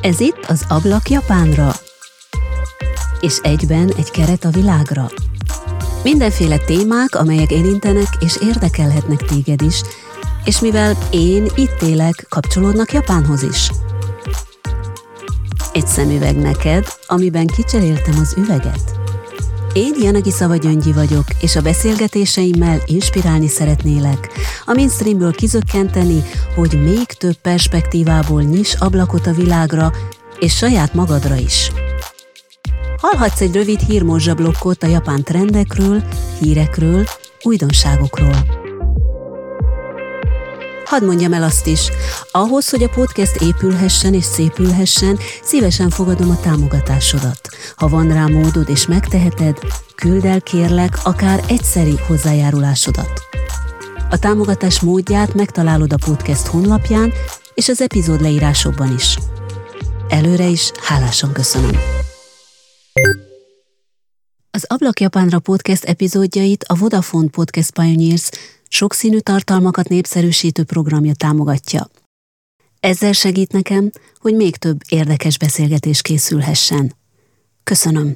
Ez itt az Ablak Japánra, és egyben egy keret a világra. Mindenféle témák, amelyek érintenek és érdekelhetnek téged is, és mivel én itt élek, kapcsolódnak Japánhoz is. Egy szemüveg neked, amiben kicseréltem az üveget. Én Janagi Szava Gyöngyi vagyok, és a beszélgetéseimmel inspirálni szeretnélek, a mainstreamből kizökkenteni, hogy még több perspektívából nyis ablakot a világra, és saját magadra is. Hallhatsz egy rövid hírmorzsablokkot a japán trendekről, hírekről, újdonságokról. Hadd mondjam el azt is, ahhoz, hogy a podcast épülhessen és szépülhessen, szívesen fogadom a támogatásodat. Ha van rá módod és megteheted, küld el kérlek akár egyszeri hozzájárulásodat. A támogatás módját megtalálod a podcast honlapján és az epizód leírásokban is. Előre is hálásan köszönöm. Az Ablak Japánra podcast epizódjait a Vodafone Podcast Pioneers sokszínű tartalmakat népszerűsítő programja támogatja. Ezzel segít nekem, hogy még több érdekes beszélgetés készülhessen. Köszönöm!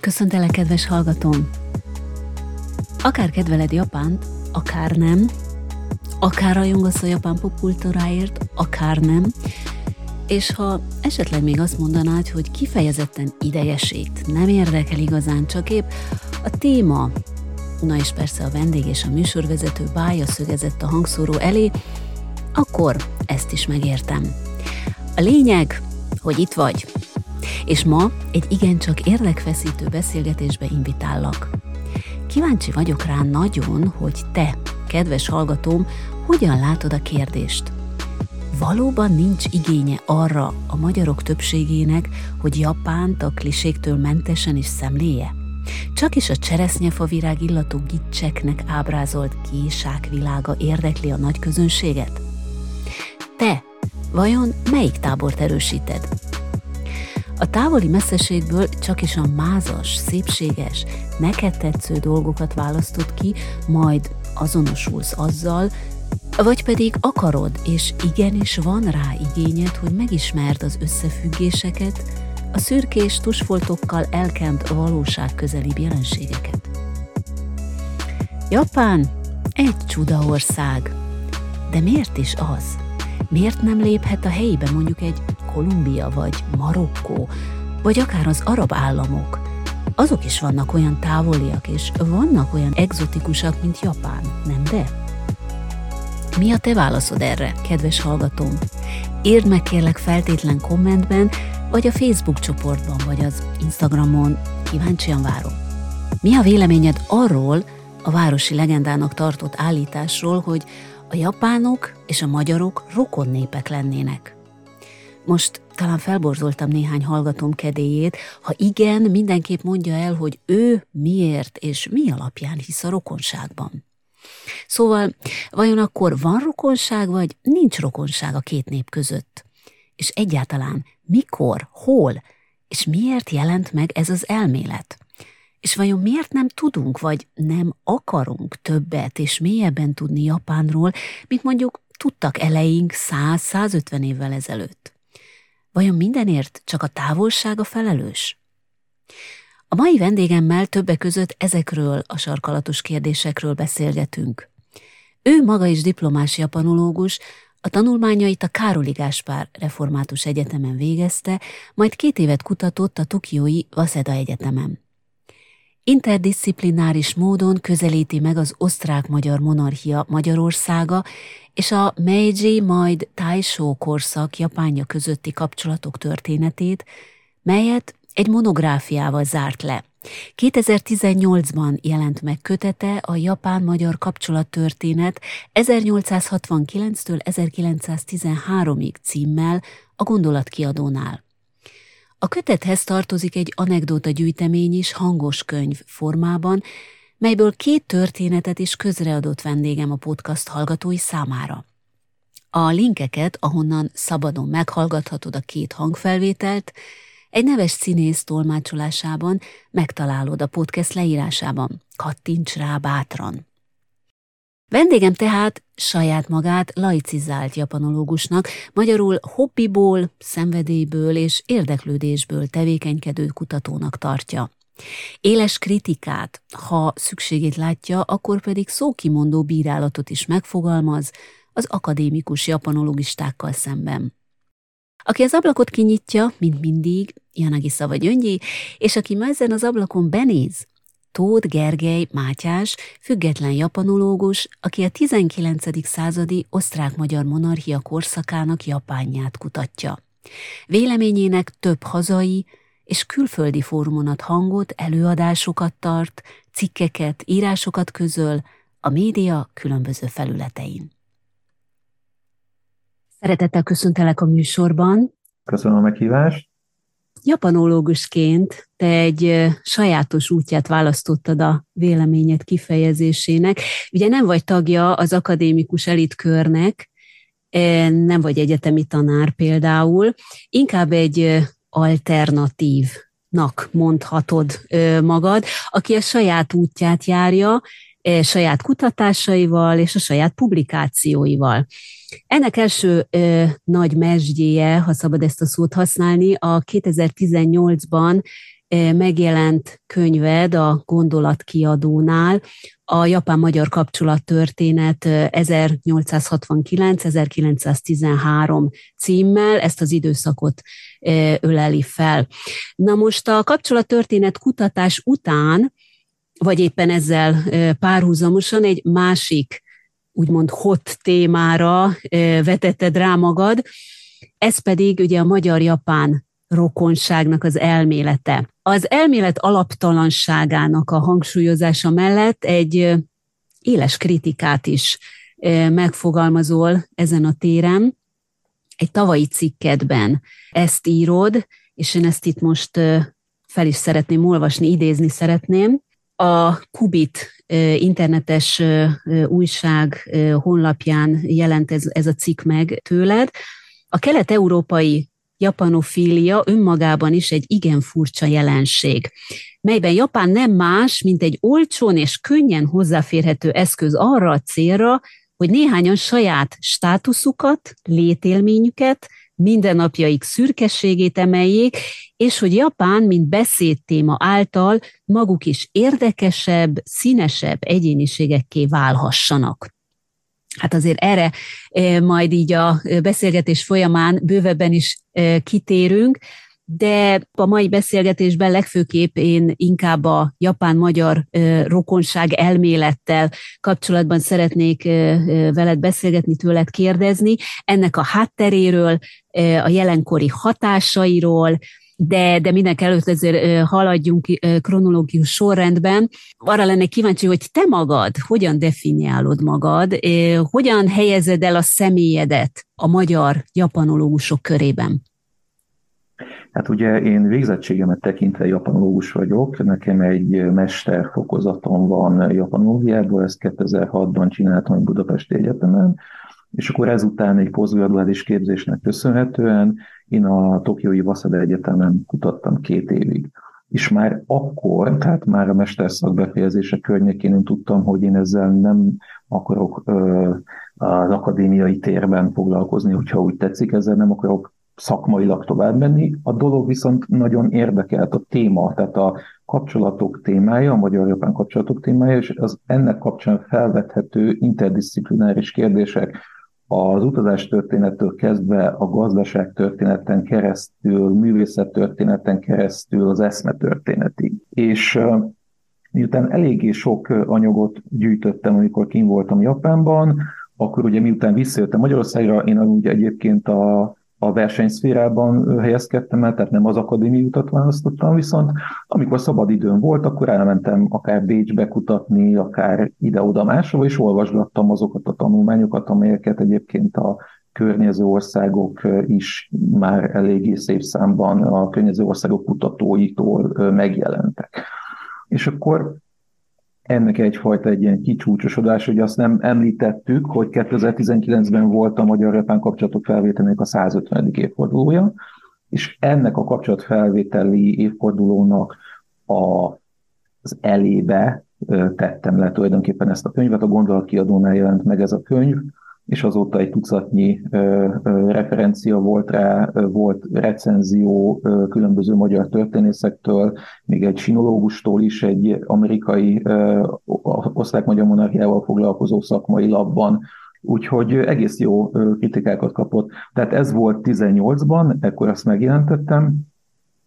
Köszöntelek, kedves hallgatóm! Akár kedveled Japánt, akár nem, akár rajongasz a japán popkultúráért, akár nem, és ha esetleg még azt mondanád, hogy kifejezetten idejesít, nem érdekel igazán, csak épp a téma, na és persze a vendég és a műsorvezető bája szögezett a hangszóró elé, akkor ezt is megértem. A lényeg, hogy itt vagy, és ma egy igencsak érdekfeszítő beszélgetésbe invitállak. Kíváncsi vagyok rá nagyon, hogy te, kedves hallgatóm, hogyan látod a kérdést? Valóban nincs igénye arra a magyarok többségének, hogy Japánt a kliséktől mentesen is szemléje? Csak is a cseresznyefa virág illatú gicseknek ábrázolt késák világa érdekli a nagy közönséget? Te, vajon melyik tábort erősíted? A távoli messzeségből csak is a mázas, szépséges, neked tetsző dolgokat választod ki, majd azonosulsz azzal, vagy pedig akarod, és igenis van rá igényed, hogy megismerd az összefüggéseket, a szürkés tusfoltokkal elkent valóság közelibb jelenségeket. Japán egy csuda ország, de miért is az? Miért nem léphet a helyébe mondjuk egy Kolumbia vagy Marokkó, vagy akár az arab államok? Azok is vannak olyan távoliak, és vannak olyan egzotikusak, mint Japán, nem de? Mi a te válaszod erre, kedves hallgatóm? Írd meg kérlek feltétlen kommentben, vagy a Facebook csoportban, vagy az Instagramon. Kíváncsian várom. Mi a véleményed arról, a városi legendának tartott állításról, hogy a japánok és a magyarok rokon népek lennének? Most talán felborzoltam néhány hallgatóm kedélyét, ha igen, mindenképp mondja el, hogy ő miért és mi alapján hisz a rokonságban. Szóval, vajon akkor van rokonság, vagy nincs rokonság a két nép között? És egyáltalán mikor, hol, és miért jelent meg ez az elmélet? És vajon miért nem tudunk, vagy nem akarunk többet és mélyebben tudni Japánról, mint mondjuk tudtak eleink 100-150 évvel ezelőtt? Vajon mindenért csak a távolság a felelős? A mai vendégemmel többek között ezekről a sarkalatos kérdésekről beszélgetünk. Ő maga is diplomás japanológus, a tanulmányait a Károli Gáspár Református Egyetemen végezte, majd két évet kutatott a Tokiói Waseda Egyetemen. Interdisziplináris módon közelíti meg az osztrák-magyar monarchia Magyarországa és a Meiji majd Taisho korszak Japánja közötti kapcsolatok történetét, melyet egy monográfiával zárt le. 2018-ban jelent meg kötete a japán-magyar kapcsolattörténet 1869-től 1913-ig címmel a gondolatkiadónál. A kötethez tartozik egy anekdóta gyűjtemény is hangos könyv formában, melyből két történetet is közreadott vendégem a podcast hallgatói számára. A linkeket, ahonnan szabadon meghallgathatod a két hangfelvételt, Egy neves színész tolmácsolásában megtalálod a podcast leírásában. Kattints rá bátran! Vendégem tehát saját magát laicizált japanológusnak, magyarul hobbiból, szenvedélyből és érdeklődésből tevékenykedő kutatónak tartja. Éles kritikát, ha szükségét látja, akkor pedig szókimondó bírálatot is megfogalmaz az akadémikus japanologistákkal szemben. Aki az ablakot kinyitja, mint mindig, Janagisa vagy Öngyi, és aki ma ezen az ablakon benéz, Tóth Gergely Mátyás, független japanológus, aki a 19. századi osztrák-magyar monarchia korszakának Japánját kutatja. Véleményének több hazai és külföldi fórumon ad hangot, előadásokat tart, cikkeket, írásokat közöl a média különböző felületein. Szeretettel köszöntelek a műsorban. Köszönöm a meghívást japanológusként te egy sajátos útját választottad a véleményed kifejezésének. Ugye nem vagy tagja az akadémikus elitkörnek, nem vagy egyetemi tanár például, inkább egy alternatívnak mondhatod magad, aki a saját útját járja, saját kutatásaival és a saját publikációival. Ennek első ö, nagy mesdjéje, ha szabad ezt a szót használni, a 2018-ban ö, megjelent könyved a Gondolatkiadónál, a japán-magyar kapcsolattörténet 1869-1913 címmel, ezt az időszakot öleli fel. Na most a kapcsolattörténet kutatás után, vagy éppen ezzel párhuzamosan egy másik úgymond hot témára vetetted rá magad, ez pedig ugye a magyar-japán rokonságnak az elmélete. Az elmélet alaptalanságának a hangsúlyozása mellett egy éles kritikát is megfogalmazol ezen a téren. Egy tavalyi cikkedben ezt írod, és én ezt itt most fel is szeretném olvasni, idézni szeretném. A Kubit internetes újság honlapján jelent ez, ez a cikk meg tőled. A kelet-európai japanofília önmagában is egy igen furcsa jelenség, melyben Japán nem más, mint egy olcsón és könnyen hozzáférhető eszköz arra a célra, hogy néhányan saját státuszukat, létélményüket, mindennapjaik szürkességét emeljék, és hogy Japán, mint beszédtéma által maguk is érdekesebb, színesebb egyéniségekké válhassanak. Hát azért erre e, majd így a beszélgetés folyamán bővebben is e, kitérünk, de a mai beszélgetésben legfőképp én inkább a japán-magyar rokonság elmélettel kapcsolatban szeretnék veled beszélgetni, tőled kérdezni, ennek a hátteréről, a jelenkori hatásairól, de, de mindenek előtt ezért haladjunk kronológius sorrendben. Arra lenne kíváncsi, hogy te magad hogyan definiálod magad, hogyan helyezed el a személyedet a magyar japanológusok körében? Hát ugye én végzettségemet tekintve japanológus vagyok, nekem egy mesterfokozatom van japanológiából, ezt 2006-ban csináltam a Budapesti Egyetemen, és akkor ezután egy posztgraduális képzésnek köszönhetően én a Tokiói Waseda Egyetemen kutattam két évig. És már akkor, tehát már a mesterszak befejezése környékén én tudtam, hogy én ezzel nem akarok ö, az akadémiai térben foglalkozni, hogyha úgy tetszik, ezzel nem akarok szakmailag tovább menni. A dolog viszont nagyon érdekelt a téma, tehát a kapcsolatok témája, a magyar-japán kapcsolatok témája, és az ennek kapcsán felvethető interdisziplináris kérdések az utazás történettől kezdve a gazdaság történeten keresztül, művészet történeten keresztül az eszme történetig. És miután eléggé sok anyagot gyűjtöttem, amikor kim voltam Japánban, akkor ugye miután visszajöttem Magyarországra, én ugye egyébként a a versenyszférában helyezkedtem el, tehát nem az akadémiai utat választottam, viszont amikor szabad időm volt, akkor elmentem akár Bécsbe kutatni, akár ide-oda máshova, és olvasgattam azokat a tanulmányokat, amelyeket egyébként a környező országok is már eléggé szép számban a környező országok kutatóitól megjelentek. És akkor ennek egyfajta egy ilyen kicsúcsosodás, hogy azt nem említettük, hogy 2019-ben volt a magyar-japán kapcsolatok felvételének a 150. évfordulója, és ennek a kapcsolatfelvételi évfordulónak a, az elébe tettem le tulajdonképpen ezt a könyvet. A gondolatkiadónál jelent meg ez a könyv, és azóta egy tucatnyi referencia volt rá, volt recenzió különböző magyar történészektől, még egy sinológustól is, egy amerikai osztrák-magyar monarchiával foglalkozó szakmai labban, úgyhogy egész jó kritikákat kapott. Tehát ez volt 18-ban, ekkor azt megjelentettem,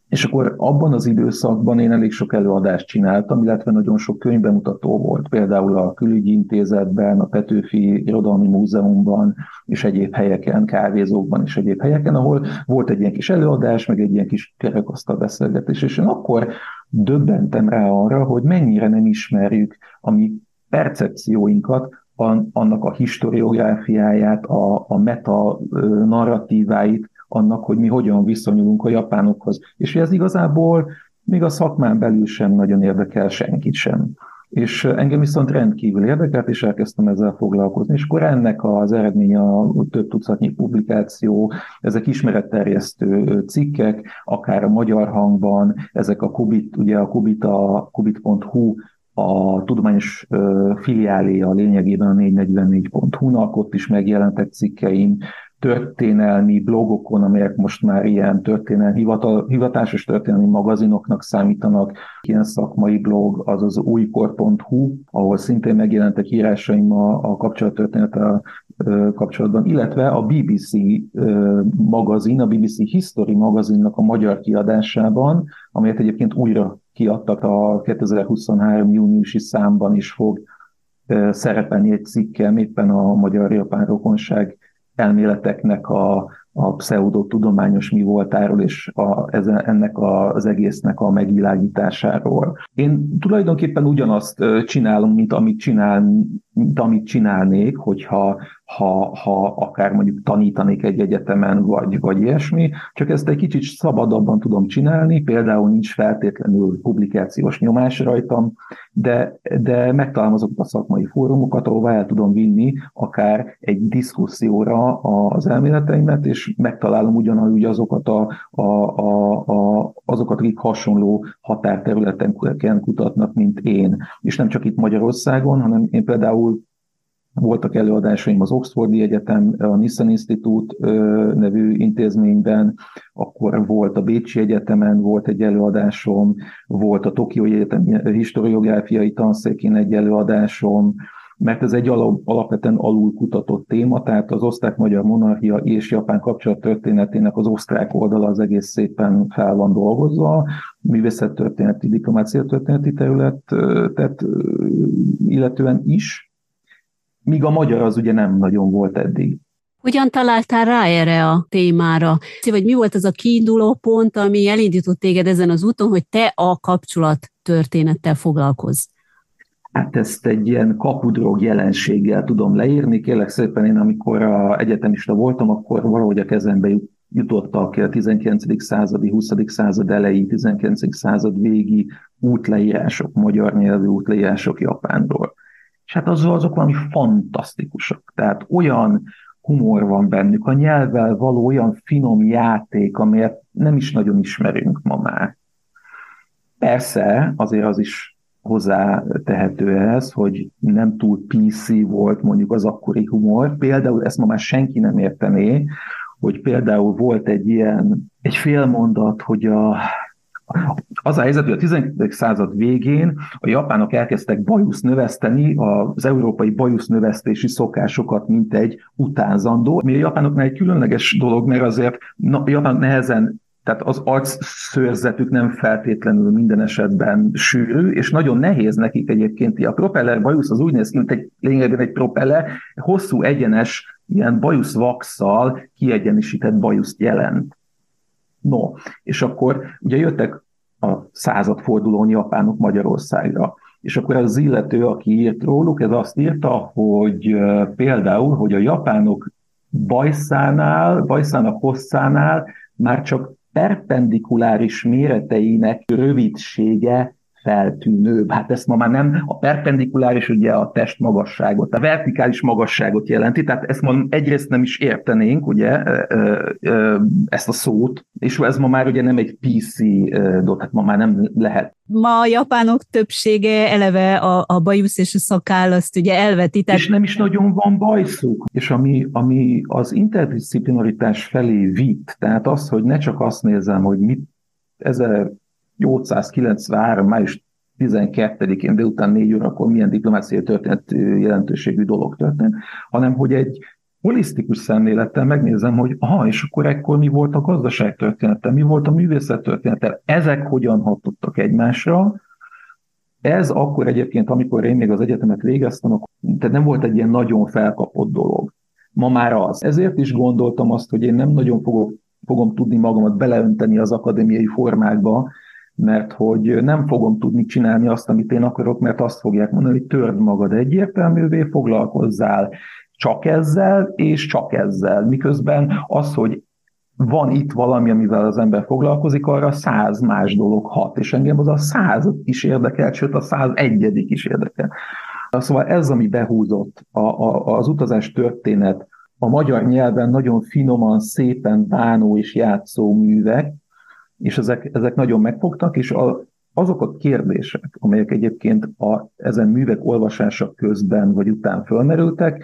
és akkor abban az időszakban én elég sok előadást csináltam, illetve nagyon sok könyvbemutató volt, például a Külügyi Intézetben, a Petőfi Irodalmi Múzeumban, és egyéb helyeken, kávézókban és egyéb helyeken, ahol volt egy ilyen kis előadás, meg egy ilyen kis kerekasztal beszélgetés, és én akkor döbbentem rá arra, hogy mennyire nem ismerjük a mi percepcióinkat, annak a historiográfiáját, a, a meta narratíváit, annak, hogy mi hogyan viszonyulunk a japánokhoz. És ez igazából még a szakmán belül sem nagyon érdekel senkit sem. És engem viszont rendkívül érdekelt, és elkezdtem ezzel foglalkozni. És akkor ennek az eredménye a több tucatnyi publikáció, ezek ismeretterjesztő cikkek, akár a magyar hangban, ezek a Kubit, ugye a Kubit, a Kubit.hu a tudományos filiáléja lényegében a 444.hu-nak, ott is megjelentek cikkeim, történelmi blogokon, amelyek most már ilyen történelmi, hivatal, hivatásos történelmi magazinoknak számítanak. Ilyen szakmai blog az az újkor.hu, ahol szintén megjelentek írásaim a, a kapcsolattörténettel kapcsolatban, illetve a BBC magazin, a BBC History magazinnak a magyar kiadásában, amelyet egyébként újra kiadtak a 2023. júniusi számban is fog szerepelni egy cikkem éppen a magyar-japán rokonság elméleteknek a, a pseudotudományos mi voltáról és a, ez, ennek a, az egésznek a megvilágításáról. Én tulajdonképpen ugyanazt csinálom, mint amit, csinál, mint amit csinálnék, hogyha ha, ha akár mondjuk tanítanék egy egyetemen, vagy, vagy ilyesmi, csak ezt egy kicsit szabadabban tudom csinálni, például nincs feltétlenül publikációs nyomás rajtam, de, de megtalálom azokat a szakmai fórumokat, ahol el tudom vinni akár egy diszkuszióra az elméleteimet, és megtalálom ugyanúgy azokat, a, a, a, a, azokat, akik hasonló határterületen kutatnak, mint én. És nem csak itt Magyarországon, hanem én például voltak előadásaim az Oxfordi Egyetem, a Nissan Institute nevű intézményben, akkor volt a Bécsi Egyetemen, volt egy előadásom, volt a Tokiói Egyetem historiográfiai tanszékén egy előadásom, mert ez egy alapvetően alul kutatott téma, tehát az osztrák-magyar monarchia és japán kapcsolat történetének az osztrák oldala az egész szépen fel van dolgozva, művészettörténeti, diplomácia történeti területet illetően is, míg a magyar az ugye nem nagyon volt eddig. Hogyan találtál rá erre a témára? Vagy mi volt az a kiinduló pont, ami elindított téged ezen az úton, hogy te a kapcsolat történettel foglalkozz? Hát ezt egy ilyen kapudrog jelenséggel tudom leírni. Kérlek szépen én, amikor a egyetemista voltam, akkor valahogy a kezembe jutottak a 19. századi, 20. század elejé, 19. század végi útleírások, magyar nyelvű útleírások Japánról és hát azok, azok valami fantasztikusak. Tehát olyan humor van bennük, a nyelvvel való olyan finom játék, amelyet nem is nagyon ismerünk ma már. Persze, azért az is hozzá tehető ehhez, hogy nem túl PC volt mondjuk az akkori humor. Például ezt ma már senki nem értené, hogy például volt egy ilyen, egy félmondat, hogy a az a helyzet, hogy a 19. század végén a japánok elkezdtek bajusz növeszteni, az európai bajusz növesztési szokásokat, mint egy utánzandó, ami a japánoknál egy különleges dolog, mert azért a japánok nehezen tehát az arcszőrzetük nem feltétlenül minden esetben sűrű, és nagyon nehéz nekik egyébként. A propeller bajusz az úgy néz ki, mint egy lényegében egy propeller, hosszú egyenes, ilyen bajusz vakszal kiegyenesített bajuszt jelent. No, és akkor ugye jöttek a századfordulón japánok Magyarországra. És akkor az illető, aki írt róluk, ez azt írta, hogy például, hogy a japánok bajszánál, bajszának hosszánál már csak perpendikuláris méreteinek rövidsége legfeltűnőbb. Hát ezt ma már nem a perpendikuláris ugye a test magasságot, a vertikális magasságot jelenti, tehát ezt ma egyrészt nem is értenénk, ugye, ezt a szót, és ez ma már ugye nem egy PC dolog, tehát ma már nem lehet. Ma a japánok többsége eleve a, a bajusz és a szakáll azt ugye elveti. Tehát... És nem is nagyon van bajszuk. És ami, ami az interdisziplinaritás felé vitt, tehát az, hogy ne csak azt nézem, hogy mit 1893. május 12-én délután 4 órakor milyen diplomáciai történet jelentőségű dolog történt, hanem hogy egy holisztikus szemlélettel megnézem, hogy aha, és akkor ekkor mi volt a gazdaság története, mi volt a művészet története, ezek hogyan hatottak egymásra, ez akkor egyébként, amikor én még az egyetemet végeztem, akkor, tehát nem volt egy ilyen nagyon felkapott dolog. Ma már az. Ezért is gondoltam azt, hogy én nem nagyon fogok, fogom tudni magamat beleönteni az akadémiai formákba, mert hogy nem fogom tudni csinálni azt, amit én akarok, mert azt fogják mondani, hogy törd magad egyértelművé, foglalkozzál csak ezzel, és csak ezzel. Miközben az, hogy van itt valami, amivel az ember foglalkozik, arra száz más dolog hat, és engem az a száz is érdekel, sőt a száz egyedik is érdekel. Szóval ez, ami behúzott a, a, az utazás történet, a magyar nyelven nagyon finoman, szépen bánó és játszó művek, és ezek, ezek nagyon megfogtak, és a, azok a kérdések, amelyek egyébként a, ezen művek olvasása közben vagy után fölmerültek,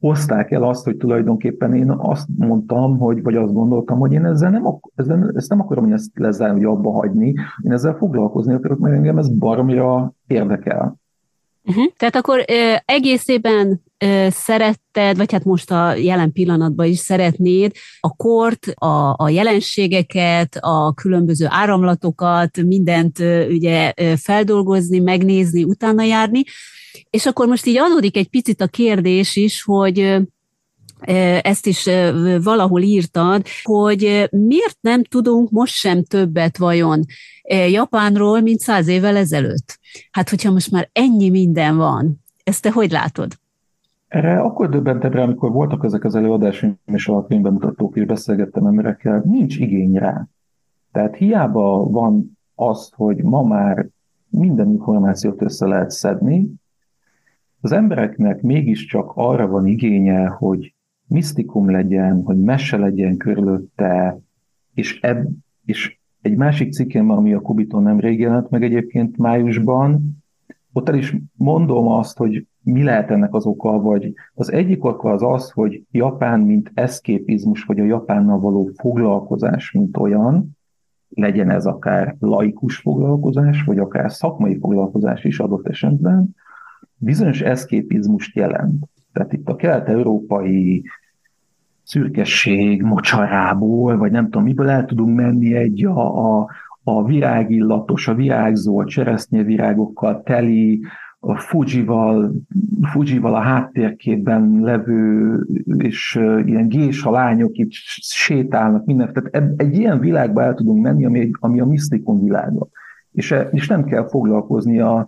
hozták el azt, hogy tulajdonképpen én azt mondtam, hogy, vagy azt gondoltam, hogy én ezzel nem, ezzel, ezt nem akarom, hogy ezt lezárni, hogy abba hagyni, én ezzel foglalkozni akarok, mert engem ez baromira érdekel. Uh-huh. Tehát akkor ö, egészében ö, szeretted, vagy hát most a jelen pillanatban is szeretnéd a kort, a, a jelenségeket, a különböző áramlatokat, mindent ö, ugye feldolgozni, megnézni, utána járni, és akkor most így adódik egy picit a kérdés is, hogy ezt is valahol írtad, hogy miért nem tudunk most sem többet vajon Japánról, mint száz évvel ezelőtt? Hát, hogyha most már ennyi minden van, ezt te hogy látod? Erre akkor döbbentem rá, amikor voltak ezek az előadásaim és a könyvbemutatók, és beszélgettem emberekkel, nincs igény rá. Tehát hiába van az, hogy ma már minden információt össze lehet szedni, az embereknek mégiscsak arra van igénye, hogy misztikum legyen, hogy mese legyen körülötte, és, ebb, és egy másik cikkem, ami a Kubiton nem rég jelent meg egyébként májusban, ott el is mondom azt, hogy mi lehet ennek az oka, vagy az egyik oka az az, hogy Japán, mint eszképizmus, vagy a Japánnal való foglalkozás, mint olyan, legyen ez akár laikus foglalkozás, vagy akár szakmai foglalkozás is adott esetben, bizonyos eszképizmust jelent. Tehát itt a kelet-európai szürkesség mocsarából, vagy nem tudom, miből el tudunk menni egy a, a, a virágillatos, a virágzó, a cseresznyevirágokkal teli, a Fujival, Fujival a háttérképben levő, és ilyen gésa lányok itt sétálnak, minden. Tehát egy ilyen világba el tudunk menni, ami, ami a misztikum világa. És, és nem kell foglalkozni a,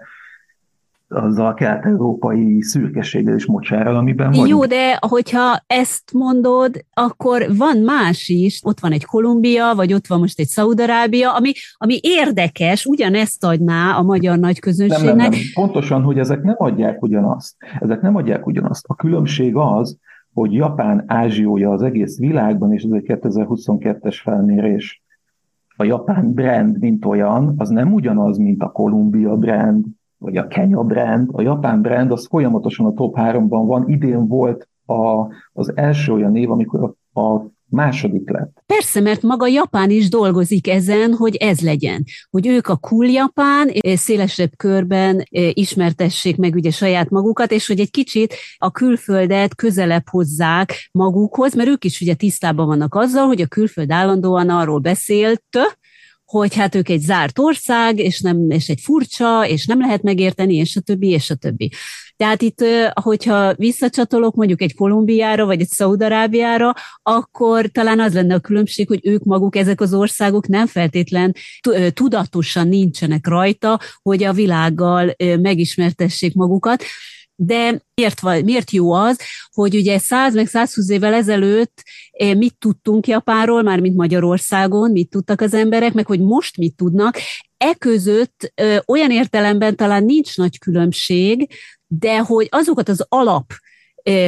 azzal a kelet-európai szürkeséggel és mocsárral, amiben vagyunk. Jó, de hogyha ezt mondod, akkor van más is. Ott van egy Kolumbia, vagy ott van most egy Szaudarábia, ami, ami érdekes, ugyanezt adná a magyar nagy közönségnek. Nem, nem, nem. Pontosan, hogy ezek nem adják ugyanazt. Ezek nem adják ugyanazt. A különbség az, hogy Japán ázsiója az egész világban, és ez egy 2022-es felmérés, a japán brand, mint olyan, az nem ugyanaz, mint a Kolumbia brand, vagy a Kenya brand, a japán brand, az folyamatosan a top 3-ban van. Idén volt a, az első olyan év, amikor a, a második lett. Persze, mert maga Japán is dolgozik ezen, hogy ez legyen. Hogy ők a cool Japán, szélesebb körben ismertessék meg ugye saját magukat, és hogy egy kicsit a külföldet közelebb hozzák magukhoz, mert ők is ugye tisztában vannak azzal, hogy a külföld állandóan arról beszélt, hogy hát ők egy zárt ország, és, nem, és egy furcsa, és nem lehet megérteni, és a többi, és a többi. Tehát itt, hogyha visszacsatolok mondjuk egy Kolumbiára, vagy egy Szaudarábiára, akkor talán az lenne a különbség, hogy ők maguk, ezek az országok nem feltétlen tudatosan nincsenek rajta, hogy a világgal megismertessék magukat de miért, miért jó az, hogy ugye 100 meg 120 évvel ezelőtt eh, mit tudtunk Japánról, már mint Magyarországon, mit tudtak az emberek, meg hogy most mit tudnak, e között olyan értelemben talán nincs nagy különbség, de hogy azokat az alap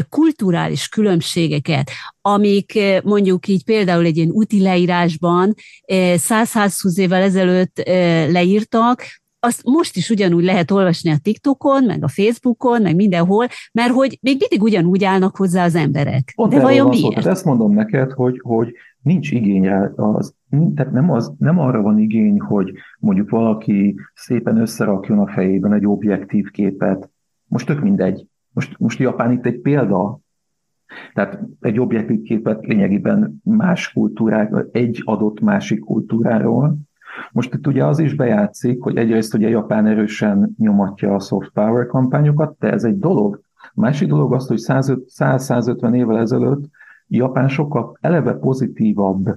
kulturális különbségeket, amik mondjuk így például egy ilyen úti leírásban 100-120 évvel ezelőtt leírtak, azt most is ugyanúgy lehet olvasni a TikTokon, meg a Facebookon, meg mindenhol, mert hogy még mindig ugyanúgy állnak hozzá az emberek. Pont De vajon miért? Szó, ezt mondom neked, hogy, hogy nincs igény rá, az, tehát nem, az, nem arra van igény, hogy mondjuk valaki szépen összerakjon a fejében egy objektív képet. Most tök mindegy. Most, most Japán itt egy példa, tehát egy objektív képet lényegében más kultúrák, egy adott másik kultúráról, most itt ugye az is bejátszik, hogy egyrészt ugye Japán erősen nyomatja a soft power kampányokat, de ez egy dolog. A másik dolog az, hogy 100-150 évvel ezelőtt Japán sokkal eleve pozitívabb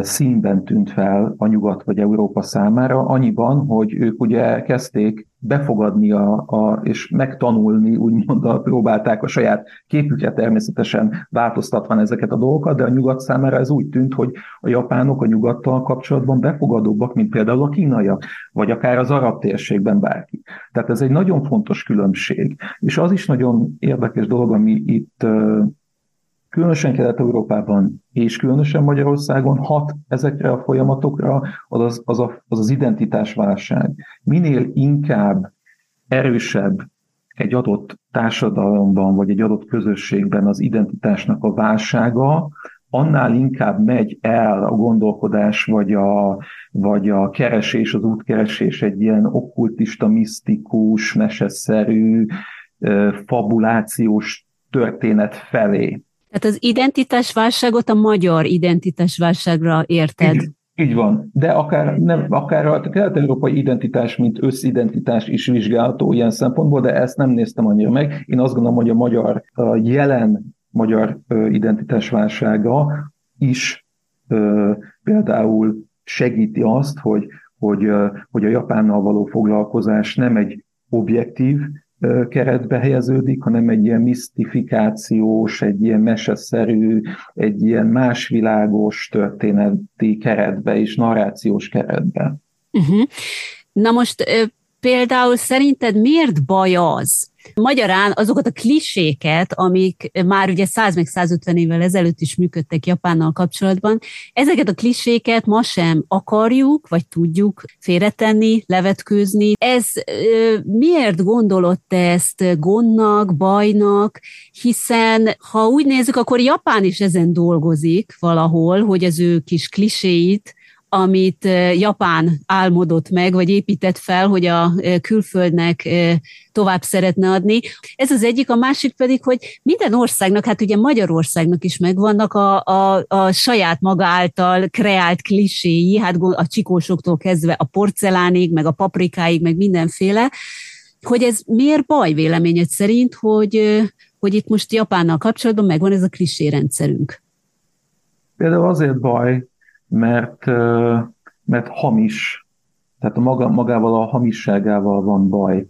színben tűnt fel a nyugat vagy Európa számára, annyiban, hogy ők ugye kezdték befogadni a, a, és megtanulni, úgymond a, próbálták a saját képüket természetesen változtatva ezeket a dolgokat, de a nyugat számára ez úgy tűnt, hogy a japánok a nyugattal kapcsolatban befogadóbbak, mint például a kínaiak, vagy akár az arab térségben bárki. Tehát ez egy nagyon fontos különbség. És az is nagyon érdekes dolog, ami itt különösen Kelet-Európában és különösen Magyarországon hat ezekre a folyamatokra az az, az, a, az, az identitásválság. Minél inkább erősebb egy adott társadalomban vagy egy adott közösségben az identitásnak a válsága, annál inkább megy el a gondolkodás, vagy a, vagy a keresés, az útkeresés egy ilyen okkultista, misztikus, meseszerű, fabulációs történet felé. Tehát az identitásválságot a magyar identitásválságra érted? Így, így van, de akár, nem, akár a kelet-európai identitás, mint összidentitás is vizsgálható ilyen szempontból, de ezt nem néztem annyira meg. Én azt gondolom, hogy a magyar a jelen magyar identitásválsága is például segíti azt, hogy, hogy, hogy a Japánnal való foglalkozás nem egy objektív keretbe helyeződik, hanem egy ilyen misztifikációs, egy ilyen meseszerű, egy ilyen másvilágos történeti keretbe és narrációs keretbe. Uh-huh. Na most például szerinted miért baj az, Magyarán azokat a kliséket, amik már ugye 100 meg 150 évvel ezelőtt is működtek Japánnal kapcsolatban, ezeket a kliséket ma sem akarjuk, vagy tudjuk félretenni, levetkőzni. Ez miért gondolod te ezt gondnak, bajnak, hiszen ha úgy nézzük, akkor Japán is ezen dolgozik valahol, hogy az ő kis kliséit amit Japán álmodott meg, vagy épített fel, hogy a külföldnek tovább szeretne adni. Ez az egyik, a másik pedig, hogy minden országnak, hát ugye Magyarországnak is megvannak a, a, a saját maga által kreált kliséi, hát a csikósoktól kezdve a porcelánig, meg a paprikáig, meg mindenféle, hogy ez miért baj véleményed szerint, hogy, hogy itt most Japánnal kapcsolatban megvan ez a klisé rendszerünk? Például azért baj, mert, mert hamis, tehát a maga, magával a hamisságával van baj,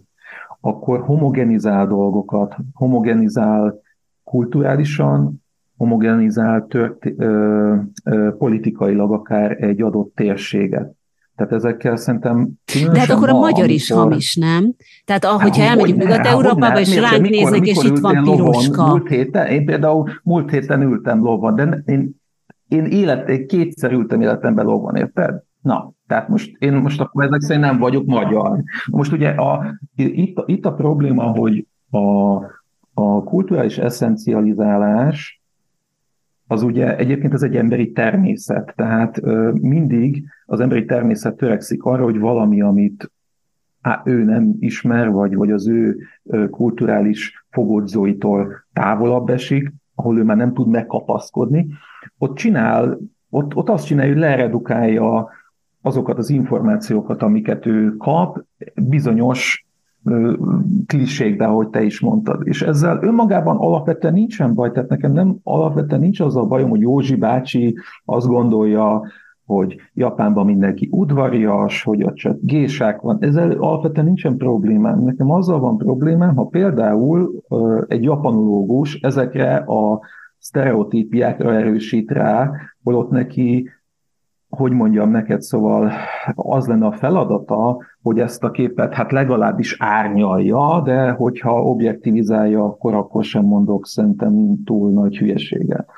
akkor homogenizál dolgokat, homogenizál kulturálisan, homogenizál tört, ö, ö, politikailag akár egy adott térséget. Tehát ezekkel szerintem... De hát akkor a magyar amikor... is hamis, nem? Tehát ahogyha hát, elmegyünk Nyugat-Európába, és ránk néznek, és itt van piroska. Múlt héten, én például múlt héten ültem lovon, de én én élet, kétszer ültem életemben lovon, érted? Na, tehát most én most akkor ezek szerint nem vagyok magyar. Most ugye a, itt, itt a probléma, hogy a, a kulturális eszencializálás az ugye egyébként ez egy emberi természet, tehát ö, mindig az emberi természet törekszik arra, hogy valami, amit á, ő nem ismer, vagy, vagy az ő ö, kulturális fogodzóitól távolabb esik, ahol ő már nem tud megkapaszkodni, ott csinál, ott, ott azt csinálja, hogy leredukálja azokat az információkat, amiket ő kap, bizonyos klisékbe, ahogy te is mondtad. És ezzel önmagában alapvetően nincsen baj, tehát nekem nem alapvetően nincs az a bajom, hogy Józsi bácsi azt gondolja, hogy Japánban mindenki udvarias, hogy ott csak gésák van. Ezzel alapvetően nincsen problémám. Nekem azzal van problémám, ha például egy japanológus ezekre a sztereotípiákra erősít rá, holott neki hogy mondjam neked, szóval az lenne a feladata, hogy ezt a képet hát legalábbis árnyalja, de hogyha objektivizálja, akkor akkor sem mondok szerintem túl nagy hülyeséget.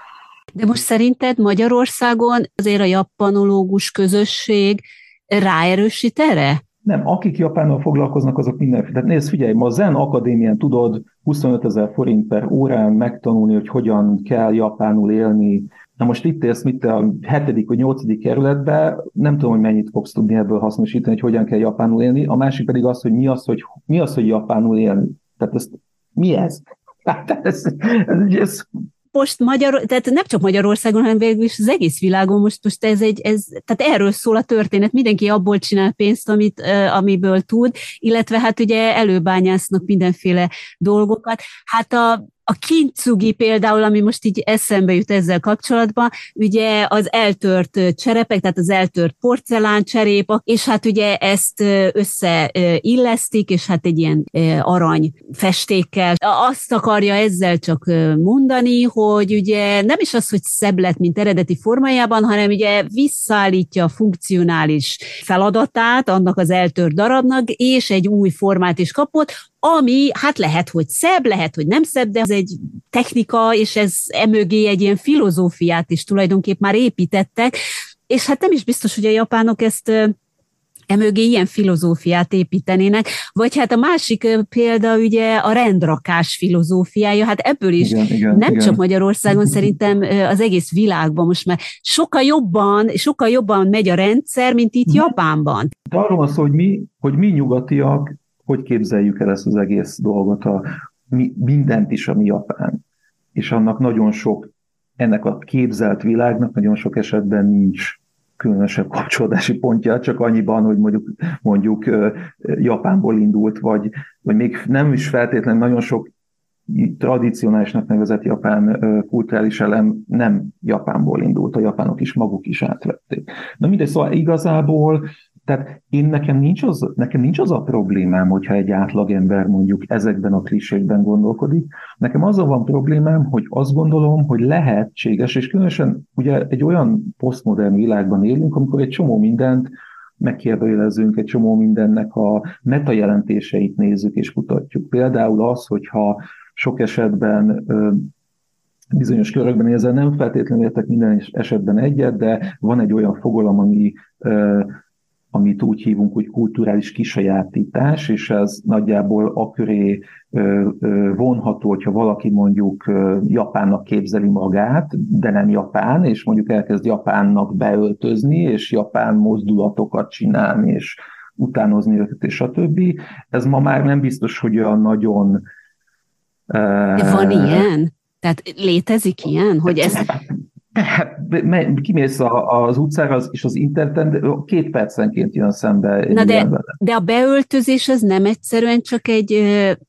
De most szerinted Magyarországon azért a japanológus közösség ráerősít erre? Nem, akik Japánnal foglalkoznak, azok mindenféle. Tehát nézd, figyelj, ma a Zen Akadémián tudod 25 ezer forint per órán megtanulni, hogy hogyan kell japánul élni. Na most itt élsz, mit a hetedik vagy nyolcadik kerületbe, nem tudom, hogy mennyit fogsz tudni ebből hasznosítani, hogy hogyan kell japánul élni. A másik pedig az, hogy mi az, hogy, mi az, hogy japánul élni. Tehát ezt, mi ez? Hát ez, ez, ez most Magyar, tehát nem csak Magyarországon, hanem végül is az egész világon most, most ez egy, ez, tehát erről szól a történet, mindenki abból csinál pénzt, amit, amiből tud, illetve hát ugye előbányásznak mindenféle dolgokat. Hát a, a kincsugi például, ami most így eszembe jut ezzel kapcsolatban, ugye az eltört cserepek, tehát az eltört porcelán cserép, és hát ugye ezt összeillesztik, és hát egy ilyen arany festékkel. Azt akarja ezzel csak mondani, hogy ugye nem is az, hogy szebb lett, mint eredeti formájában, hanem ugye visszaállítja a funkcionális feladatát annak az eltört darabnak, és egy új formát is kapott, ami hát lehet, hogy szebb, lehet, hogy nem szebb, de ez egy technika, és ez emögé egy ilyen filozófiát is tulajdonképp már építettek, és hát nem is biztos, hogy a japánok ezt emögé ilyen filozófiát építenének, vagy hát a másik példa ugye a rendrakás filozófiája, hát ebből is igen, igen, nem igen. csak Magyarországon, szerintem az egész világban most már sokkal jobban, sokkal jobban megy a rendszer, mint itt mhm. Japánban. De arról van szó, hogy mi, hogy mi nyugatiak hogy képzeljük el ezt az egész dolgot, a, mi, mindent is, ami Japán. És annak nagyon sok, ennek a képzelt világnak nagyon sok esetben nincs különösebb kapcsolódási pontja, csak annyiban, hogy mondjuk, mondjuk Japánból indult, vagy, vagy még nem is feltétlenül nagyon sok tradicionálisnak nevezett japán kulturális elem nem Japánból indult, a japánok is maguk is átvették. Na mindegy, szóval igazából tehát én nekem nincs, az, nekem nincs az a problémám, hogyha egy átlagember mondjuk ezekben a klisékben gondolkodik. Nekem azzal van problémám, hogy azt gondolom, hogy lehetséges, és különösen ugye egy olyan posztmodern világban élünk, amikor egy csomó mindent megkérdőjelezünk, egy csomó mindennek a metajelentéseit nézzük és kutatjuk. Például az, hogyha sok esetben bizonyos körökben ezzel nem feltétlenül értek minden esetben egyet, de van egy olyan fogalom, ami amit úgy hívunk, hogy kulturális kisajátítás, és ez nagyjából aköré vonható, hogyha valaki mondjuk japánnak képzeli magát, de nem japán, és mondjuk elkezd japánnak beöltözni, és japán mozdulatokat csinálni, és utánozni őket, és a többi. Ez ma már nem biztos, hogy olyan nagyon... Van ilyen? Tehát létezik ilyen, hogy ez... Hát, kimész az utcára és az interneten, két percenként jön szembe. Na de, de a beöltözés az nem egyszerűen csak egy...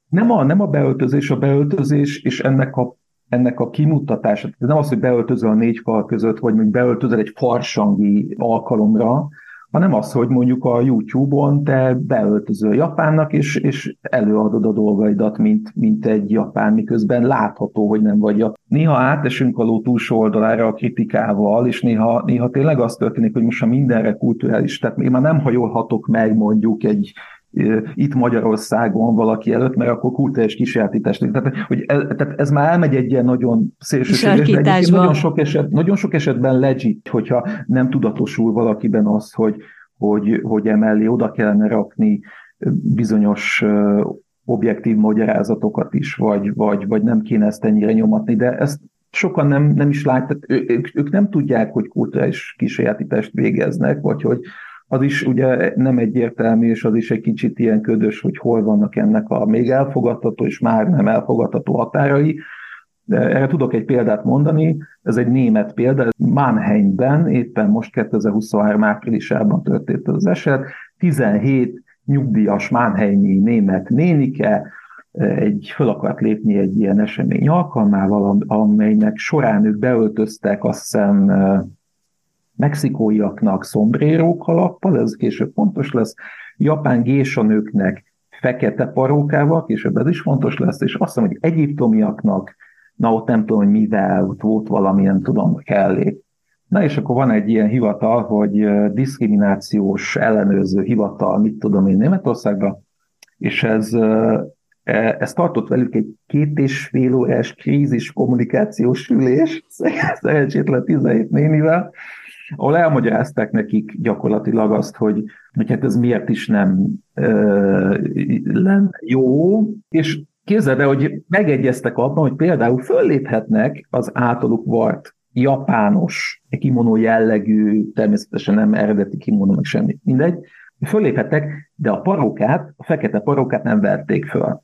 Nem a, nem a beöltözés, a beöltözés és ennek a ennek a kimutatása, nem az, hogy beöltözöl a négy fal között, vagy még beöltözöl egy farsangi alkalomra, hanem az, hogy mondjuk a YouTube-on te beöltözöl Japánnak, és, és előadod a dolgaidat, mint, mint egy japán, miközben látható, hogy nem vagy japán. Néha átesünk a ló túlsó oldalára a kritikával, és néha, néha tényleg az történik, hogy most a mindenre kulturális, tehát én már nem hajolhatok meg mondjuk egy, itt Magyarországon valaki előtt, mert akkor kultúrás kisajátítás. Tehát, hogy ez, tehát ez már elmegy egy ilyen nagyon szélsőséges, de nagyon sok, eset, nagyon sok esetben legit, hogyha nem tudatosul valakiben az, hogy, hogy, hogy emellé oda kellene rakni bizonyos objektív magyarázatokat is, vagy, vagy, vagy nem kéne ezt ennyire nyomatni, de ezt sokan nem, nem is látják, ők, ők nem tudják, hogy kulturális kisajátítást végeznek, vagy hogy, az is ugye nem egyértelmű, és az is egy kicsit ilyen ködös, hogy hol vannak ennek a még elfogadható és már nem elfogadható határai. De erre tudok egy példát mondani, ez egy német példa, Mannheimben éppen most 2023 áprilisában történt az eset, 17 nyugdíjas Mannheimi német nénike egy föl akart lépni egy ilyen esemény alkalmával, amelynek során ők beöltöztek azt hiszem mexikóiaknak szombréró kalappal, ez később fontos lesz, japán gésanőknek fekete parókával, később ez is fontos lesz, és azt mondom, hogy egyiptomiaknak, na ott nem tudom, hogy mivel, ott volt valami, nem tudom, kellék, Na és akkor van egy ilyen hivatal, hogy diszkriminációs ellenőrző hivatal, mit tudom én Németországban, és ez, e, ez tartott velük egy két és fél órás krízis kommunikációs ülés, szerencsétlen 17 nénivel, ahol elmagyarázták nekik gyakorlatilag azt, hogy, hogy hát ez miért is nem ö, lenne jó, és képzeld el, hogy megegyeztek abban, hogy például fölléphetnek az általuk vart japános kimonó jellegű, természetesen nem eredeti kimonó, meg semmi, mindegy, föléphettek, de a parókát, a fekete parókát nem verték föl.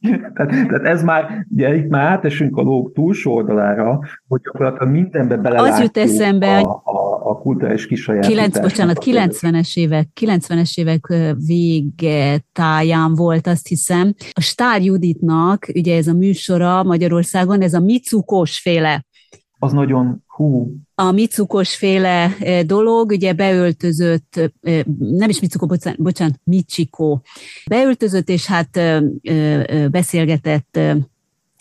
tehát, tehát ez már, ugye itt már átesünk a lóg túlsó oldalára, hogy gyakorlatilag mindenbe bele Az jut eszembe, a, a, a kulturális kisajátítás. 9, bocsánat, 90-es évek, 90-es évek vége táján volt, azt hiszem. A Stár Juditnak, ugye ez a műsora Magyarországon, ez a Micukos féle az nagyon hú. A Micukos féle dolog, ugye beöltözött, nem is Micuko, bocsánat, bocsánat Michiko, beöltözött, és hát beszélgetett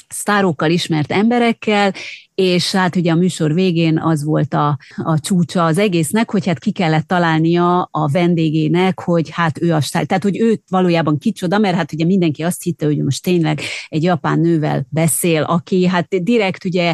sztárokkal, ismert emberekkel, és hát ugye a műsor végén az volt a, a csúcsa az egésznek, hogy hát ki kellett találnia a vendégének, hogy hát ő a stár, tehát hogy ő valójában kicsoda, mert hát ugye mindenki azt hitte, hogy most tényleg egy japán nővel beszél, aki hát direkt ugye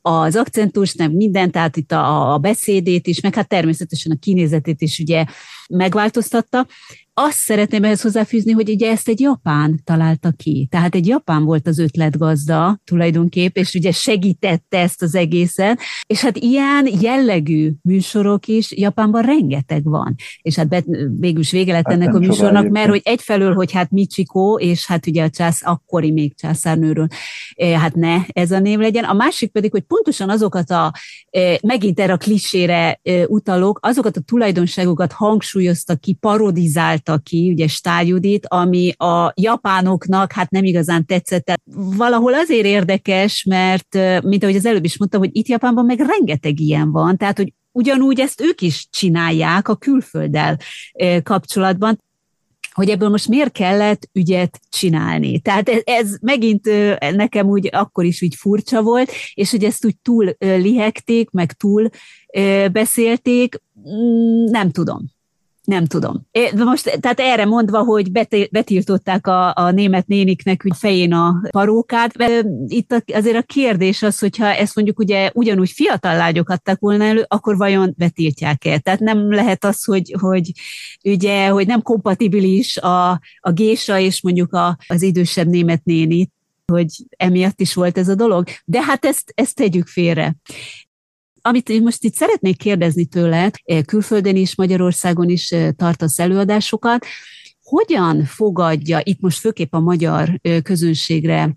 az akcentus, nem minden, tehát itt a, a beszédét is, meg hát természetesen a kinézetét is ugye megváltoztatta, azt szeretném ehhez hozzáfűzni, hogy ugye ezt egy japán találta ki. Tehát egy japán volt az ötletgazda tulajdonképp, és ugye segítette ezt az egészet. És hát ilyen jellegű műsorok is Japánban rengeteg van. És hát végül is vége lett hát ennek a műsornak, mert hogy egyfelől, hogy hát Michiko, és hát ugye a csász, akkori még császárnőről, eh, hát ne ez a név legyen. A másik pedig, hogy pontosan azokat a, eh, megint erre a klisére eh, utalok, azokat a tulajdonságokat hangsúlyozta ki, parodizált találta ki, ugye Stályudit, ami a japánoknak hát nem igazán tetszett. Tehát valahol azért érdekes, mert mint ahogy az előbb is mondtam, hogy itt Japánban meg rengeteg ilyen van, tehát hogy ugyanúgy ezt ők is csinálják a külfölddel kapcsolatban hogy ebből most miért kellett ügyet csinálni. Tehát ez, ez megint nekem úgy akkor is úgy furcsa volt, és hogy ezt úgy túl lihegték, meg túl beszélték, mm, nem tudom. Nem tudom. Most, tehát erre mondva, hogy betiltották a, a német néniknek hogy fején a parókát, itt azért a kérdés az, hogyha ezt mondjuk ugye ugyanúgy fiatal lányok adták volna elő, akkor vajon betiltják-e? Tehát nem lehet az, hogy, hogy ugye, hogy nem kompatibilis a, a gésa és mondjuk a, az idősebb német néni, hogy emiatt is volt ez a dolog. De hát ezt, ezt tegyük félre amit én most itt szeretnék kérdezni tőled, eh, külföldön is, Magyarországon is eh, tartasz előadásokat, hogyan fogadja, itt most főképp a magyar eh, közönségre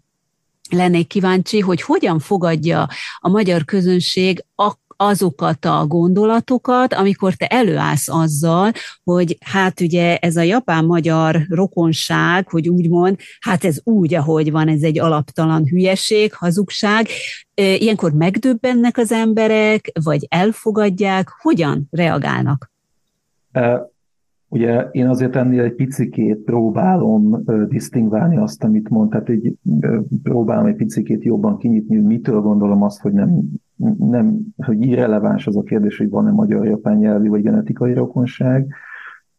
lennék kíváncsi, hogy hogyan fogadja a magyar közönség a azokat a gondolatokat, amikor te előállsz azzal, hogy hát ugye ez a japán-magyar rokonság, hogy úgy mond, hát ez úgy, ahogy van, ez egy alaptalan hülyeség, hazugság. Ilyenkor megdöbbennek az emberek, vagy elfogadják, hogyan reagálnak? Ugye én azért ennél egy picikét próbálom disztingválni azt, amit mond, tehát egy, próbálom egy picikét jobban kinyitni, hogy mitől gondolom azt, hogy nem, nem hogy irreleváns az a kérdés, hogy van-e magyar-japán nyelvi vagy genetikai rokonság,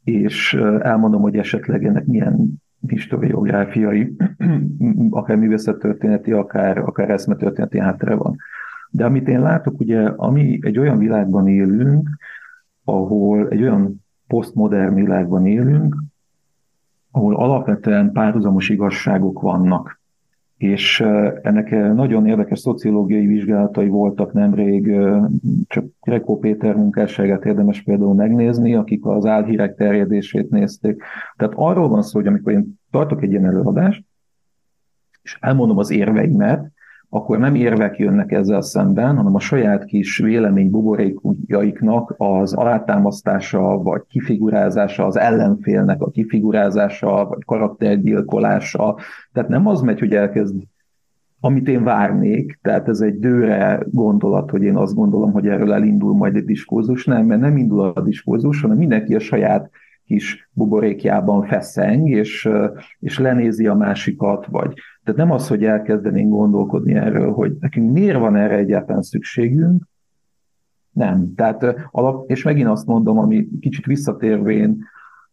és elmondom, hogy esetleg ennek milyen historiográfiai, akár művészettörténeti, akár, akár eszmetörténeti háttere van. De amit én látok, ugye, ami egy olyan világban élünk, ahol egy olyan posztmodern világban élünk, ahol alapvetően párhuzamos igazságok vannak. És ennek nagyon érdekes szociológiai vizsgálatai voltak nemrég, csak Krekó Péter munkásságát érdemes például megnézni, akik az álhírek terjedését nézték. Tehát arról van szó, hogy amikor én tartok egy ilyen előadást, és elmondom az érveimet, akkor nem érvek jönnek ezzel szemben, hanem a saját kis vélemény buborékjaiknak az alátámasztása, vagy kifigurázása, az ellenfélnek a kifigurázása, vagy karaktergyilkolása. Tehát nem az megy, hogy elkezd amit én várnék, tehát ez egy dőre gondolat, hogy én azt gondolom, hogy erről elindul majd egy diskurzus, nem, mert nem indul a diskurzus, hanem mindenki a saját kis buborékjában feszeng, és, és lenézi a másikat, vagy tehát nem az, hogy elkezdenénk gondolkodni erről, hogy nekünk miért van erre egyáltalán szükségünk, Nem. Tehát alap, és megint azt mondom, ami kicsit visszatérvén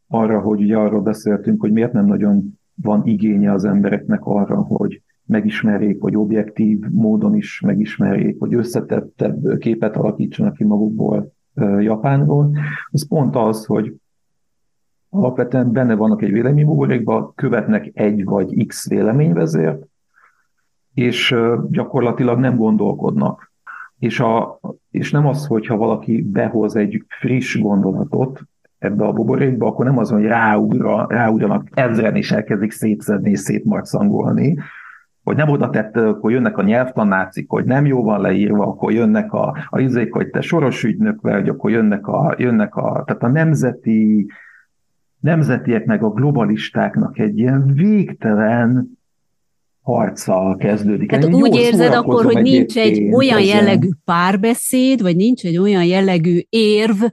arra, hogy ugye arról beszéltünk, hogy miért nem nagyon van igénye az embereknek arra, hogy megismerjék, vagy objektív módon is megismerjék, vagy összetettebb képet alakítsanak ki magukból Japánról, az pont az, hogy alapvetően benne vannak egy véleménybuborékban, követnek egy vagy x véleményvezért, és gyakorlatilag nem gondolkodnak. És, a, és nem az, hogyha valaki behoz egy friss gondolatot ebbe a buborékba, akkor nem az, hogy ráugra, ráugranak ezren, és elkezdik szétszedni és szétmarcangolni, hogy nem oda tett, akkor jönnek a nyelvtanácik, hogy nem jó van leírva, akkor jönnek a, a izék, hogy te soros ügynök vagy, akkor jönnek a, jönnek a, tehát a nemzeti, nemzetiek meg a globalistáknak egy ilyen végtelen harccal kezdődik. Hát úgy érzed akkor, hogy nincs egy olyan ezen. jellegű párbeszéd, vagy nincs egy olyan jellegű érv,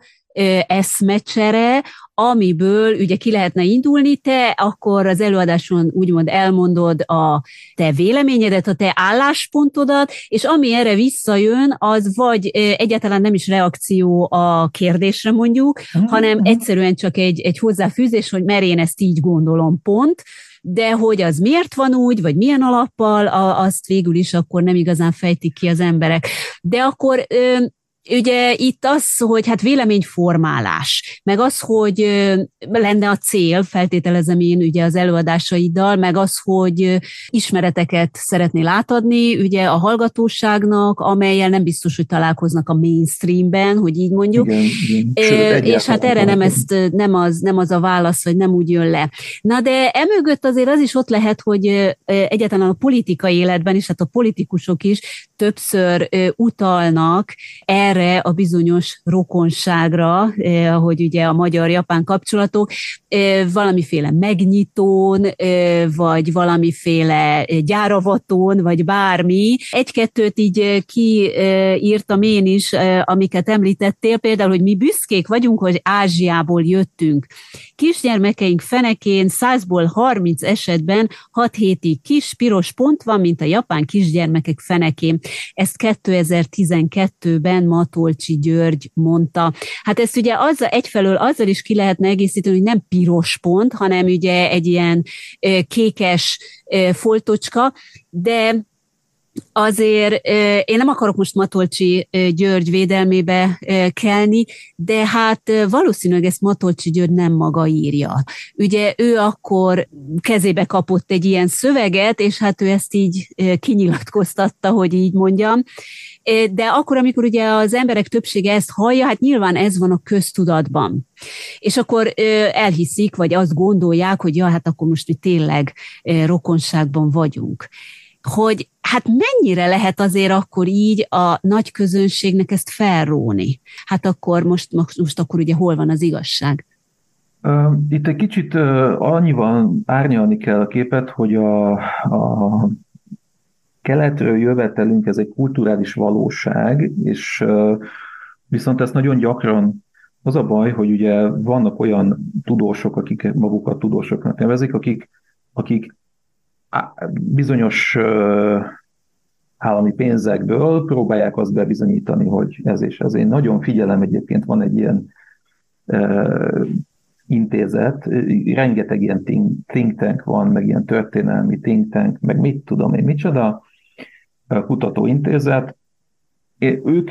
eszmecsere, amiből ugye ki lehetne indulni, te akkor az előadáson úgymond elmondod a te véleményedet, a te álláspontodat, és ami erre visszajön, az vagy egyáltalán nem is reakció a kérdésre mondjuk, uh-huh. hanem mhm. egyszerűen csak egy, egy hozzáfűzés, hogy mert én ezt így gondolom, pont, de hogy az miért van úgy, vagy milyen alappal, azt végül is akkor nem igazán fejtik ki az emberek. De akkor Ugye itt az, hogy hát véleményformálás, meg az, hogy lenne a cél, feltételezem én ugye az előadásaiddal, meg az, hogy ismereteket szeretnél átadni ugye a hallgatóságnak, amelyel nem biztos, hogy találkoznak a mainstreamben, hogy így mondjuk. Igen, igen. és hát erre nem, ezt, nem, az, nem az a válasz, hogy nem úgy jön le. Na de emögött azért az is ott lehet, hogy egyáltalán a politikai életben is, hát a politikusok is többször utalnak erre, a bizonyos rokonságra, ahogy ugye a magyar-japán kapcsolatok, valamiféle megnyitón, vagy valamiféle gyáravatón, vagy bármi. Egy-kettőt így kiírtam én is, amiket említettél, például, hogy mi büszkék vagyunk, hogy Ázsiából jöttünk. Kisgyermekeink fenekén 100-ból 30 esetben 6 hétig kis piros pont van, mint a japán kisgyermekek fenekén. Ezt 2012-ben ma Matolcsi György mondta. Hát ezt ugye azzal, egyfelől azzal is ki lehetne egészíteni, hogy nem piros pont, hanem ugye egy ilyen kékes foltocska, de azért én nem akarok most Matolcsi György védelmébe kelni, de hát valószínűleg ezt Matolcsi György nem maga írja. Ugye ő akkor kezébe kapott egy ilyen szöveget, és hát ő ezt így kinyilatkoztatta, hogy így mondjam, de akkor, amikor ugye az emberek többsége ezt hallja, hát nyilván ez van a köztudatban. És akkor elhiszik, vagy azt gondolják, hogy ja, hát akkor most mi tényleg rokonságban vagyunk. Hogy hát mennyire lehet azért akkor így a nagy közönségnek ezt felróni? Hát akkor most, most akkor ugye hol van az igazság? Itt egy kicsit annyival árnyalni kell a képet, hogy a, a keletről jövetelünk, ez egy kulturális valóság, és viszont ezt nagyon gyakran az a baj, hogy ugye vannak olyan tudósok, akik magukat tudósoknak nevezik, akik, akik bizonyos állami pénzekből próbálják azt bebizonyítani, hogy ez és ez. Én nagyon figyelem egyébként, van egy ilyen intézet, rengeteg ilyen think, tank van, meg ilyen történelmi think tank, meg mit tudom én, micsoda, kutatóintézet, ők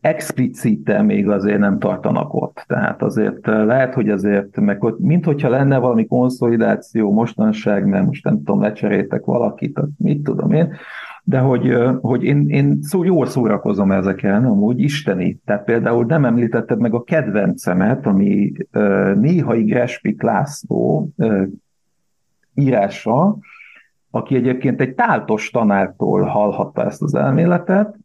explicite még azért nem tartanak ott. Tehát azért lehet, hogy azért, meg ott, mint hogyha lenne valami konszolidáció mostanság, mert most nem tudom, lecseréltek valakit, mit tudom én, de hogy, hogy én, én szó, jól szórakozom ezeken, amúgy isteni. Tehát például nem említetted meg a kedvencemet, ami néhai Gespik László írása, aki egyébként egy táltos tanártól hallhatta ezt az elméletet,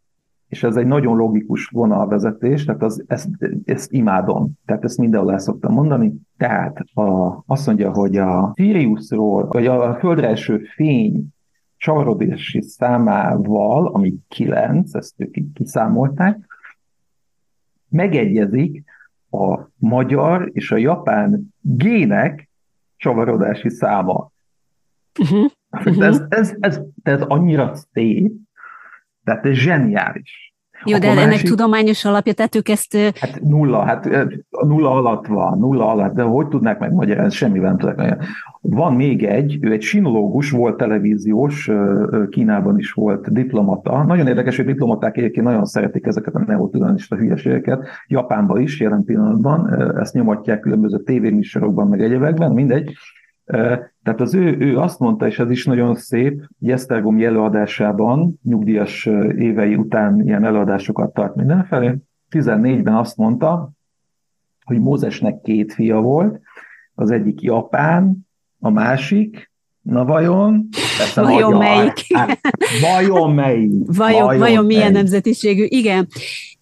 és ez egy nagyon logikus vonalvezetés, tehát az, ezt, ezt imádom, tehát ezt mindenhol el szoktam mondani. Tehát a, azt mondja, hogy a Siriusról, vagy a földre eső fény csavarodási számával, ami 9, ezt ők így kiszámolták, megegyezik a magyar és a japán gének csavarodási száma. Uh-huh. Uh-huh. Ez, ez, ez, ez annyira szép, tehát ez zseniális. Jó, de másik, ennek tudományos alapja, tehát ők ezt... Hát nulla, hát nulla alatt van, nulla alatt, de hogy tudnák megmagyarázni, semmivel nem tudnak Van még egy, ő egy sinológus, volt televíziós, Kínában is volt diplomata. Nagyon érdekes, hogy diplomaták egyébként nagyon szeretik ezeket a neotudanista hülyeségeket. Japánban is jelen pillanatban, ezt nyomatják különböző tévéműsorokban, meg egyebekben, mindegy. Tehát az ő, ő azt mondta, és ez is nagyon szép, Jesztergom előadásában, nyugdíjas évei után ilyen előadásokat tart mindenfelé, 14-ben azt mondta, hogy Mózesnek két fia volt, az egyik Japán, a másik, na vajon? Vajon magyar, melyik? Hát, vajon melyik? Vajon, vajon, vajon milyen melyik? nemzetiségű? Igen.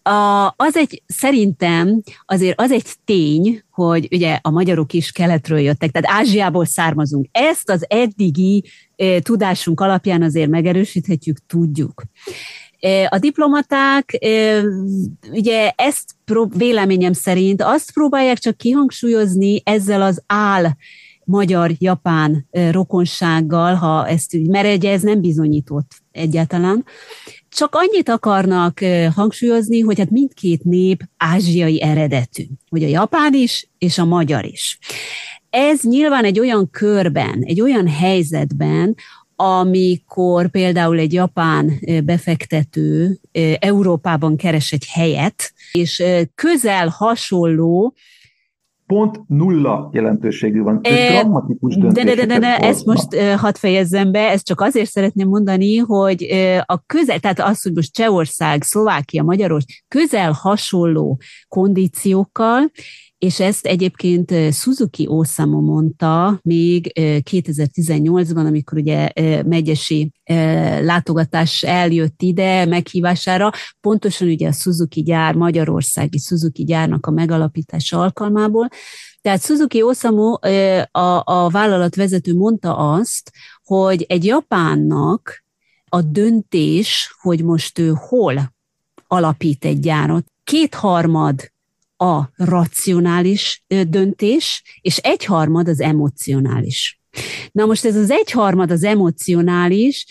A, az egy, szerintem azért az egy tény, hogy ugye a magyarok is keletről jöttek, tehát Ázsiából származunk. Ezt az eddigi e, tudásunk alapján azért megerősíthetjük, tudjuk. A diplomaták ugye ezt prób- véleményem szerint azt próbálják csak kihangsúlyozni ezzel az áll magyar-japán rokonsággal, ha ezt, mert ez nem bizonyított egyáltalán, csak annyit akarnak hangsúlyozni, hogy hát mindkét nép ázsiai eredetű, hogy a japán is, és a magyar is. Ez nyilván egy olyan körben, egy olyan helyzetben, amikor például egy japán befektető Európában keres egy helyet, és közel hasonló pont nulla jelentőségű van. Ez grammatikus De, de, de, de, de ezt most uh, hadd fejezzem be, ezt csak azért szeretném mondani, hogy uh, a közel, tehát az, hogy most Csehország, Szlovákia, Magyarország közel hasonló kondíciókkal, és ezt egyébként Suzuki Osamu mondta még 2018-ban, amikor ugye megyesi látogatás eljött ide meghívására, pontosan ugye a Suzuki gyár, magyarországi Suzuki gyárnak a megalapítása alkalmából. Tehát Suzuki Osamu, a, a vállalatvezető mondta azt, hogy egy japánnak a döntés, hogy most ő hol alapít egy gyárat, kétharmad a racionális döntés, és egyharmad az emocionális. Na most ez az egyharmad az emocionális,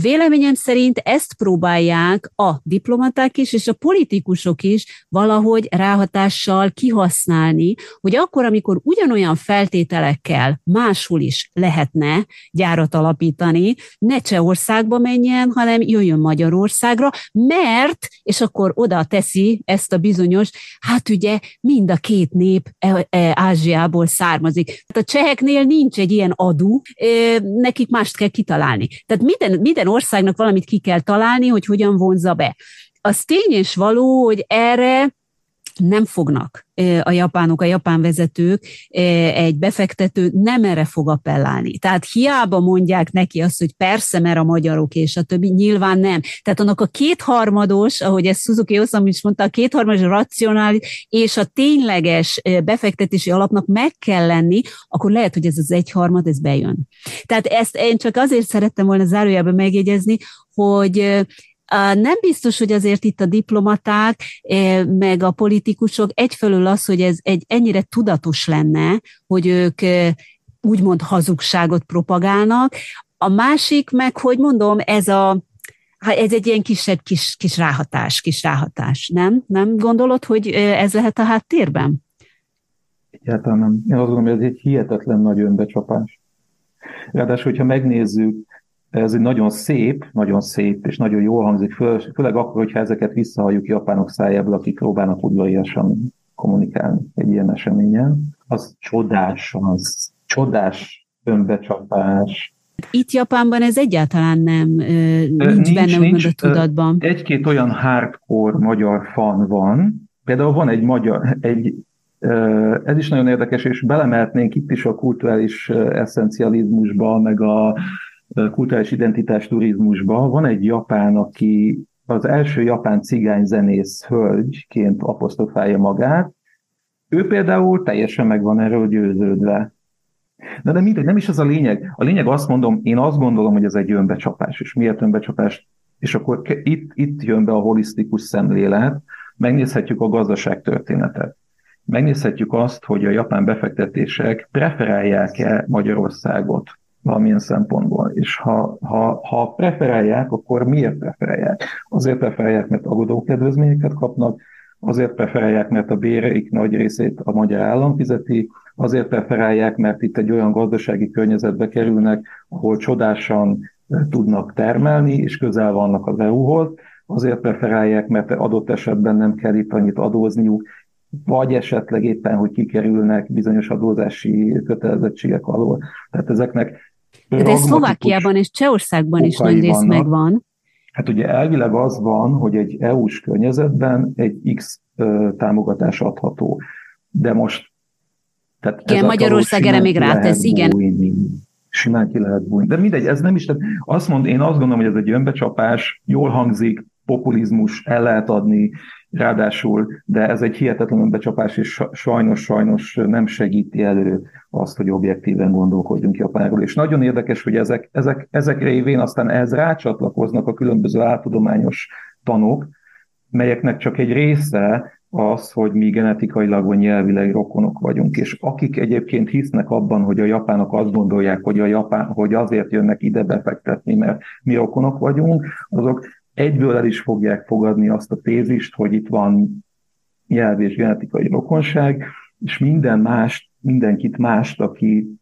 Véleményem szerint ezt próbálják a diplomaták is, és a politikusok is valahogy ráhatással kihasználni, hogy akkor, amikor ugyanolyan feltételekkel máshol is lehetne gyárat alapítani, ne Csehországba menjen, hanem jöjjön Magyarországra, mert, és akkor oda teszi ezt a bizonyos, hát ugye mind a két nép e, e, Ázsiából származik. Tehát a cseheknél nincs egy ilyen adó, nekik mást kell kitalálni. Tehát minden minden, minden országnak valamit ki kell találni, hogy hogyan vonza be. Az tény és való, hogy erre nem fognak a japánok, a japán vezetők, egy befektető nem erre fog appellálni. Tehát hiába mondják neki azt, hogy persze, mert a magyarok és a többi, nyilván nem. Tehát annak a kétharmados, ahogy ezt Suzuki Osamu is mondta, a kétharmados racionális és a tényleges befektetési alapnak meg kell lenni, akkor lehet, hogy ez az egyharmad, ez bejön. Tehát ezt én csak azért szerettem volna zárójában megjegyezni, hogy nem biztos, hogy azért itt a diplomaták, meg a politikusok egyfelől az, hogy ez egy ennyire tudatos lenne, hogy ők úgymond hazugságot propagálnak. A másik meg, hogy mondom, ez a ez egy ilyen kisebb kis, kis ráhatás, kis ráhatás, nem? Nem gondolod, hogy ez lehet a háttérben? Egyáltalán nem. Én azt gondolom, hogy ez egy hihetetlen nagy önbecsapás. Ráadásul, hogyha megnézzük ez egy nagyon szép, nagyon szép és nagyon jól hangzik, fő, főleg akkor, hogyha ezeket visszahalljuk japánok szájából, akik próbálnak udvariasan kommunikálni egy ilyen eseményen. Az csodás, az csodás önbecsapás. Itt Japánban ez egyáltalán nem nincs, nincs benne nincs, a tudatban. Egy-két olyan hardcore magyar fan van, például van egy magyar, egy ez is nagyon érdekes, és belemehetnénk itt is a kulturális eszencializmusba, meg a kulturális identitás turizmusba. Van egy japán, aki az első japán cigány zenész hölgyként apostrofálja magát. Ő például teljesen meg van erről győződve. De, de mindegy, nem is az a lényeg. A lényeg azt mondom, én azt gondolom, hogy ez egy önbecsapás. És miért önbecsapás? És akkor itt, itt jön be a holisztikus szemlélet, megnézhetjük a gazdaságtörténetet. Megnézhetjük azt, hogy a japán befektetések preferálják-e Magyarországot valamilyen szempontból. És ha, ha, ha preferálják, akkor miért preferálják? Azért preferálják, mert agodókedvezményeket kapnak, azért preferálják, mert a béreik nagy részét a magyar állam fizeti, azért preferálják, mert itt egy olyan gazdasági környezetbe kerülnek, ahol csodásan tudnak termelni, és közel vannak az EU-hoz, azért preferálják, mert adott esetben nem kell itt annyit adózniuk, vagy esetleg éppen, hogy kikerülnek bizonyos adózási kötelezettségek alól. Tehát ezeknek de Szlovákiában és Csehországban is nagy rész vannak. megvan. Hát ugye elvileg az van, hogy egy EU-s környezetben egy X támogatás adható. De most... Tehát igen, Magyarország erre még rátesz, igen. Bújni, simán ki lehet bújni. De mindegy, ez nem is, tehát azt mond, én azt gondolom, hogy ez egy önbecsapás, jól hangzik, populizmus, el lehet adni, ráadásul, de ez egy hihetetlen becsapás, és sajnos, sajnos nem segíti elő azt, hogy objektíven gondolkodjunk Japánról. És nagyon érdekes, hogy ezek, ezek, ezek révén aztán ehhez rácsatlakoznak a különböző áltudományos tanok, melyeknek csak egy része az, hogy mi genetikailag vagy nyelvileg rokonok vagyunk, és akik egyébként hisznek abban, hogy a japánok azt gondolják, hogy, a japán, hogy azért jönnek ide befektetni, mert mi rokonok vagyunk, azok egyből el is fogják fogadni azt a tézist, hogy itt van nyelvi és genetikai rokonság, és minden más, mindenkit mást, aki,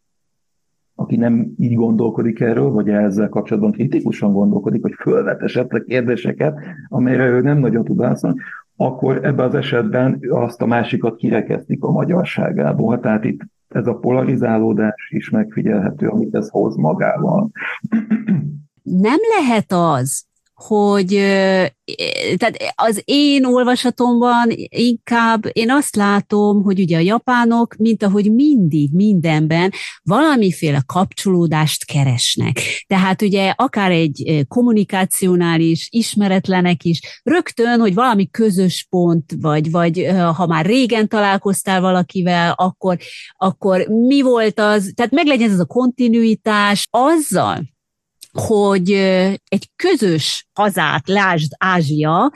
aki nem így gondolkodik erről, vagy ezzel kapcsolatban kritikusan gondolkodik, hogy fölvet esetleg kérdéseket, amelyre ő nem nagyon tud válaszolni, akkor ebben az esetben azt a másikat kirekeztik a magyarságából. Tehát itt ez a polarizálódás is megfigyelhető, amit ez hoz magával. Nem lehet az, hogy tehát az én olvasatomban inkább én azt látom, hogy ugye a japánok, mint ahogy mindig mindenben valamiféle kapcsolódást keresnek. Tehát ugye akár egy kommunikációnál is, ismeretlenek is, rögtön, hogy valami közös pont, vagy, vagy ha már régen találkoztál valakivel, akkor, akkor mi volt az, tehát meglegyen ez a kontinuitás, azzal, hogy egy közös hazát, lásd Ázsia,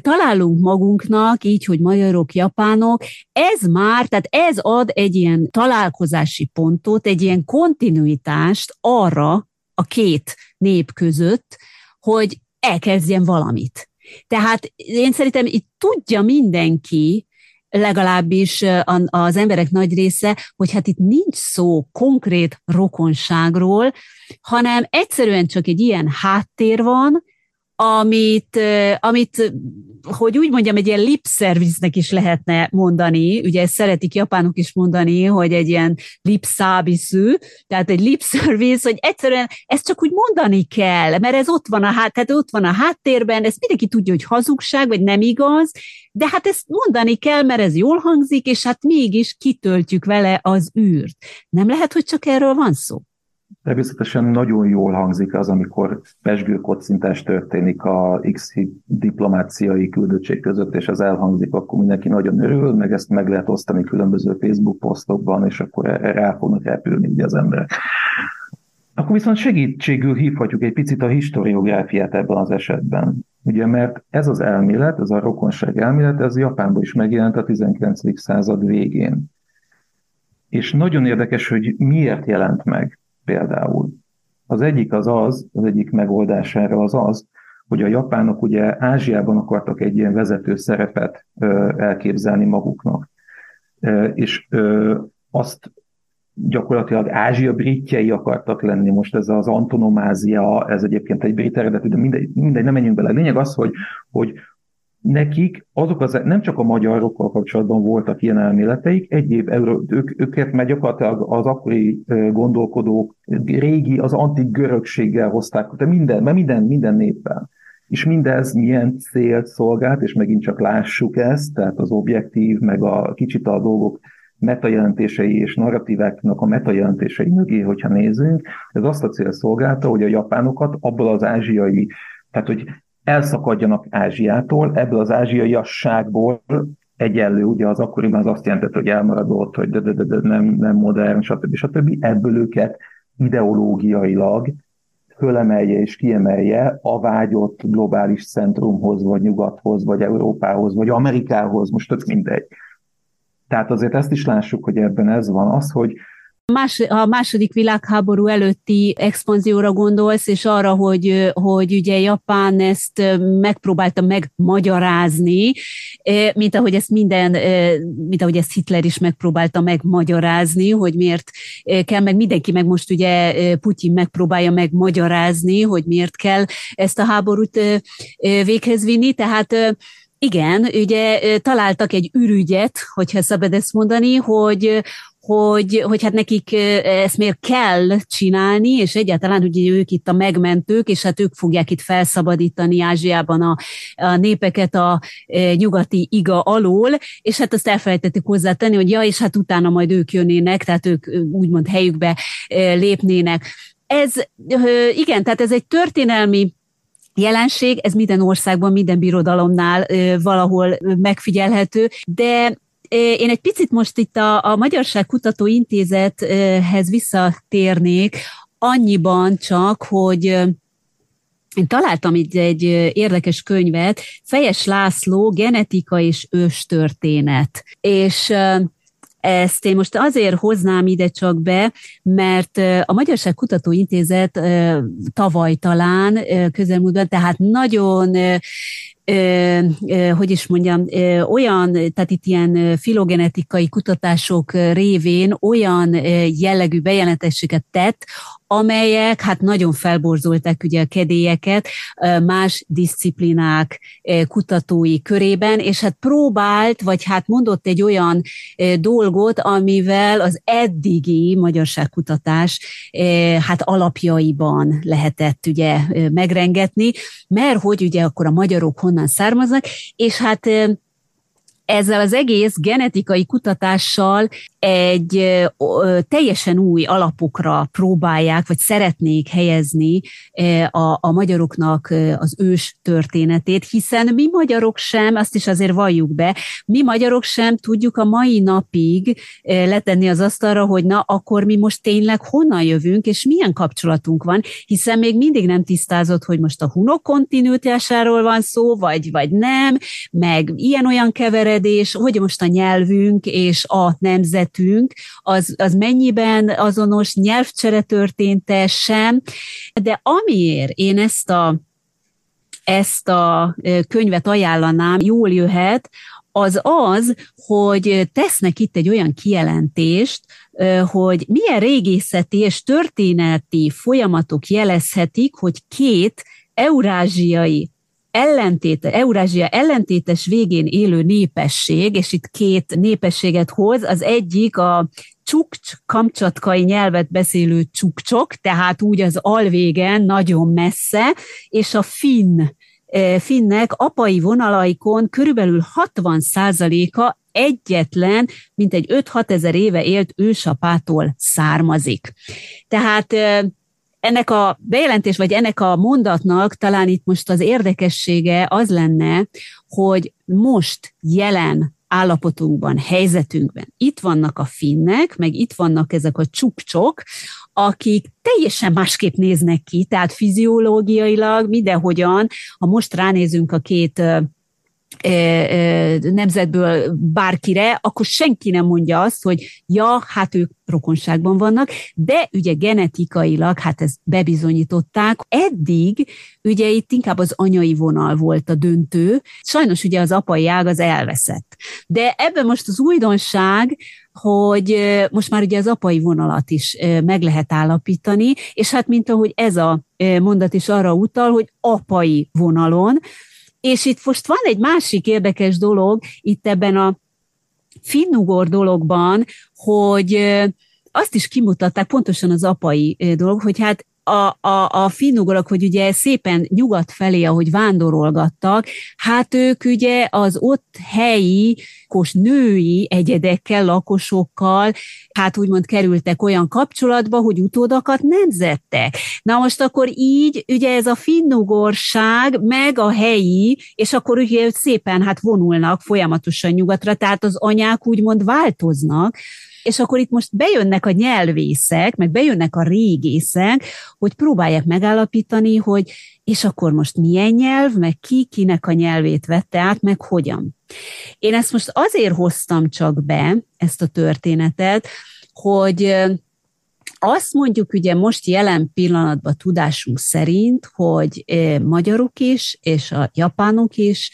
találunk magunknak, így, hogy magyarok, japánok, ez már, tehát ez ad egy ilyen találkozási pontot, egy ilyen kontinuitást arra a két nép között, hogy elkezdjen valamit. Tehát én szerintem itt tudja mindenki, legalábbis az emberek nagy része, hogy hát itt nincs szó konkrét rokonságról, hanem egyszerűen csak egy ilyen háttér van, amit, amit, hogy úgy mondjam, egy ilyen lip service-nek is lehetne mondani, ugye ezt szeretik japánok is mondani, hogy egy ilyen lip service tehát egy lip service, hogy egyszerűen ezt csak úgy mondani kell, mert ez ott van a, hát, tehát ott van a háttérben, ezt mindenki tudja, hogy hazugság, vagy nem igaz, de hát ezt mondani kell, mert ez jól hangzik, és hát mégis kitöltjük vele az űrt. Nem lehet, hogy csak erről van szó? Természetesen nagyon jól hangzik az, amikor pesgőkocintás történik a X diplomáciai küldöttség között, és ez elhangzik, akkor mindenki nagyon örül, meg ezt meg lehet osztani különböző Facebook posztokban, és akkor erre rá fognak repülni ugye az emberek. Akkor viszont segítségül hívhatjuk egy picit a historiográfiát ebben az esetben. Ugye, mert ez az elmélet, ez a rokonság elmélet, ez Japánban is megjelent a 19. század végén. És nagyon érdekes, hogy miért jelent meg például. Az egyik az az, az egyik megoldására az az, hogy a japánok ugye Ázsiában akartak egy ilyen vezető szerepet elképzelni maguknak. És azt gyakorlatilag Ázsia britjei akartak lenni. Most ez az antonomázia, ez egyébként egy brit eredetű, de mindegy, mindegy nem menjünk bele. A lényeg az, hogy, hogy nekik azok az, nem csak a magyarokkal kapcsolatban voltak ilyen elméleteik, egyéb ők, őket meg gyakorlatilag az akkori gondolkodók régi, az antik görögséggel hozták, de minden, mert minden, minden népben. És mindez milyen célt szolgált, és megint csak lássuk ezt, tehát az objektív, meg a kicsit a dolgok metajelentései és narratíváknak a metajelentései mögé, hogyha nézünk, ez azt a cél szolgálta, hogy a japánokat abból az ázsiai, tehát hogy elszakadjanak Ázsiától, ebből az ázsiaiasságból egyenlő, ugye az akkoriban az azt jelentett, hogy elmaradott, hogy de, de, de, de nem, nem modern, stb. stb. Ebből őket ideológiailag fölemelje és kiemelje a vágyott globális centrumhoz, vagy nyugathoz, vagy Európához, vagy Amerikához, most tök mindegy. Tehát azért ezt is lássuk, hogy ebben ez van az, hogy Más, a második világháború előtti expanzióra gondolsz, és arra, hogy, hogy ugye Japán ezt megpróbálta megmagyarázni, mint ahogy ezt minden, mint ahogy ezt Hitler is megpróbálta megmagyarázni, hogy miért kell, meg mindenki meg most ugye Putyin megpróbálja megmagyarázni, hogy miért kell ezt a háborút véghez vinni, tehát igen, ugye találtak egy ürügyet, hogyha szabad ezt mondani, hogy, hogy, hogy hát nekik ezt miért kell csinálni, és egyáltalán, hogy ők itt a megmentők, és hát ők fogják itt felszabadítani Ázsiában a, a népeket a nyugati iga alól, és hát azt elfelejtettük hozzátenni, hogy ja, és hát utána majd ők jönnének, tehát ők úgymond helyükbe lépnének. Ez, igen, tehát ez egy történelmi jelenség, ez minden országban, minden birodalomnál valahol megfigyelhető, de én egy picit most itt a, a Magyarság Kutató Intézethez visszatérnék, annyiban csak, hogy én találtam itt egy érdekes könyvet, Fejes László, Genetika és őstörténet. És ezt én most azért hoznám ide csak be, mert a Magyarság Kutató Intézet tavaly talán közelmúltban, tehát nagyon hogy is mondjam, olyan, tehát itt ilyen filogenetikai kutatások révén olyan jellegű bejelentéseket tett, amelyek hát nagyon felborzolták ugye a kedélyeket más disziplinák kutatói körében, és hát próbált, vagy hát mondott egy olyan dolgot, amivel az eddigi magyarságkutatás hát alapjaiban lehetett ugye megrengetni, mert hogy ugye akkor a magyarok honnan származnak, és hát ezzel az egész genetikai kutatással egy teljesen új alapokra próbálják, vagy szeretnék helyezni a, a magyaroknak az ős történetét, hiszen mi magyarok sem, azt is azért valljuk be, mi magyarok sem tudjuk a mai napig letenni az asztalra, hogy na, akkor mi most tényleg honnan jövünk, és milyen kapcsolatunk van, hiszen még mindig nem tisztázott, hogy most a hunok kontinuitásáról van szó, vagy, vagy nem, meg ilyen-olyan keveredés, hogy most a nyelvünk és a nemzet életünk, az, az mennyiben azonos nyelvcsere történt-e sem, de amiért én ezt a, ezt a könyvet ajánlanám, jól jöhet, az az, hogy tesznek itt egy olyan kijelentést, hogy milyen régészeti és történeti folyamatok jelezhetik, hogy két eurázsiai ellentéte, Eurázsia ellentétes végén élő népesség, és itt két népességet hoz, az egyik a csukcs, kamcsatkai nyelvet beszélő csukcsok, tehát úgy az alvégen nagyon messze, és a finn e, finnek apai vonalaikon körülbelül 60 a egyetlen, mint egy 5-6 ezer éve élt ősapától származik. Tehát e, ennek a bejelentés, vagy ennek a mondatnak talán itt most az érdekessége az lenne, hogy most jelen állapotunkban, helyzetünkben. Itt vannak a finnek, meg itt vannak ezek a csukcsok, akik teljesen másképp néznek ki, tehát fiziológiailag mindenhogyan, ha most ránézünk a két nemzetből bárkire, akkor senki nem mondja azt, hogy ja, hát ők rokonságban vannak, de ugye genetikailag, hát ezt bebizonyították. Eddig ugye itt inkább az anyai vonal volt a döntő, sajnos ugye az apai ág az elveszett. De ebben most az újdonság, hogy most már ugye az apai vonalat is meg lehet állapítani, és hát mint ahogy ez a mondat is arra utal, hogy apai vonalon, és itt most van egy másik érdekes dolog itt ebben a finnugor dologban, hogy azt is kimutatták, pontosan az apai dolog, hogy hát a, a, a finnugorok, hogy ugye szépen nyugat felé, ahogy vándorolgattak, hát ők ugye az ott helyi, kos női egyedekkel, lakosokkal, hát úgymond kerültek olyan kapcsolatba, hogy utódakat nemzettek. Na most akkor így, ugye ez a finnugorság, meg a helyi, és akkor ugye szépen hát vonulnak folyamatosan nyugatra, tehát az anyák úgymond változnak, és akkor itt most bejönnek a nyelvészek, meg bejönnek a régészek, hogy próbálják megállapítani, hogy és akkor most milyen nyelv, meg ki, kinek a nyelvét vette át, meg hogyan. Én ezt most azért hoztam csak be, ezt a történetet, hogy azt mondjuk ugye most jelen pillanatban tudásunk szerint, hogy magyarok is, és a japánok is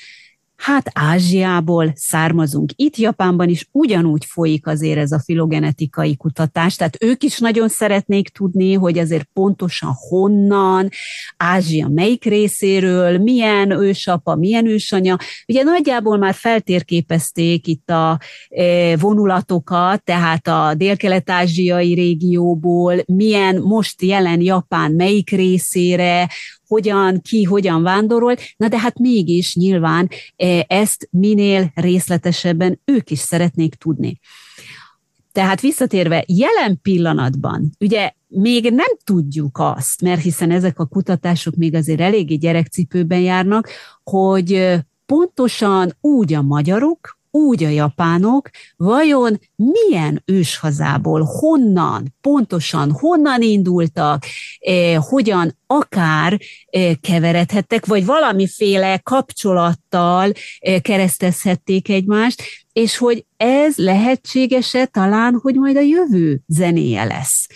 hát Ázsiából származunk. Itt Japánban is ugyanúgy folyik azért ez a filogenetikai kutatás, tehát ők is nagyon szeretnék tudni, hogy azért pontosan honnan, Ázsia melyik részéről, milyen ősapa, milyen ősanya. Ugye nagyjából már feltérképezték itt a e, vonulatokat, tehát a dél-kelet-ázsiai régióból, milyen most jelen Japán melyik részére, hogyan, ki, hogyan vándorolt, na de hát mégis nyilván e, ezt minél részletesebben ők is szeretnék tudni. Tehát visszatérve, jelen pillanatban, ugye még nem tudjuk azt, mert hiszen ezek a kutatások még azért eléggé gyerekcipőben járnak, hogy pontosan úgy a magyarok, úgy a japánok, vajon milyen őshazából, honnan, pontosan honnan indultak, eh, hogyan akár eh, keveredhettek, vagy valamiféle kapcsolattal eh, keresztezhették egymást, és hogy ez lehetséges-e talán, hogy majd a jövő zenéje lesz.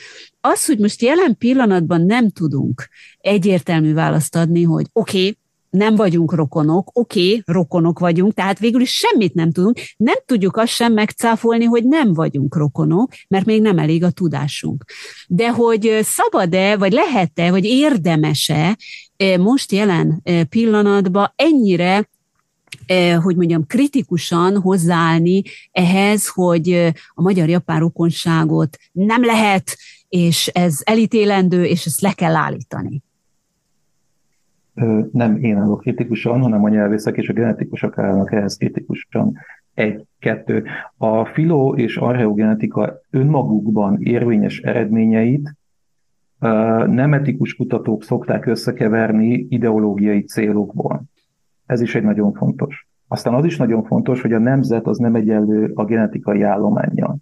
Az, hogy most jelen pillanatban nem tudunk egyértelmű választ adni, hogy oké, okay, nem vagyunk rokonok, oké, okay, rokonok vagyunk, tehát végül is semmit nem tudunk, nem tudjuk azt sem megcáfolni, hogy nem vagyunk rokonok, mert még nem elég a tudásunk. De hogy szabad-e, vagy lehet-e, vagy érdemese most jelen pillanatban ennyire hogy mondjam, kritikusan hozzáállni ehhez, hogy a magyar-japán rokonságot nem lehet, és ez elítélendő, és ezt le kell állítani nem én állok kritikusan, hanem a nyelvészek és a genetikusok állnak ehhez kritikusan. Egy, kettő. A filó és archeogenetika önmagukban érvényes eredményeit nem etikus kutatók szokták összekeverni ideológiai célokból. Ez is egy nagyon fontos. Aztán az is nagyon fontos, hogy a nemzet az nem egyenlő a genetikai állományjal.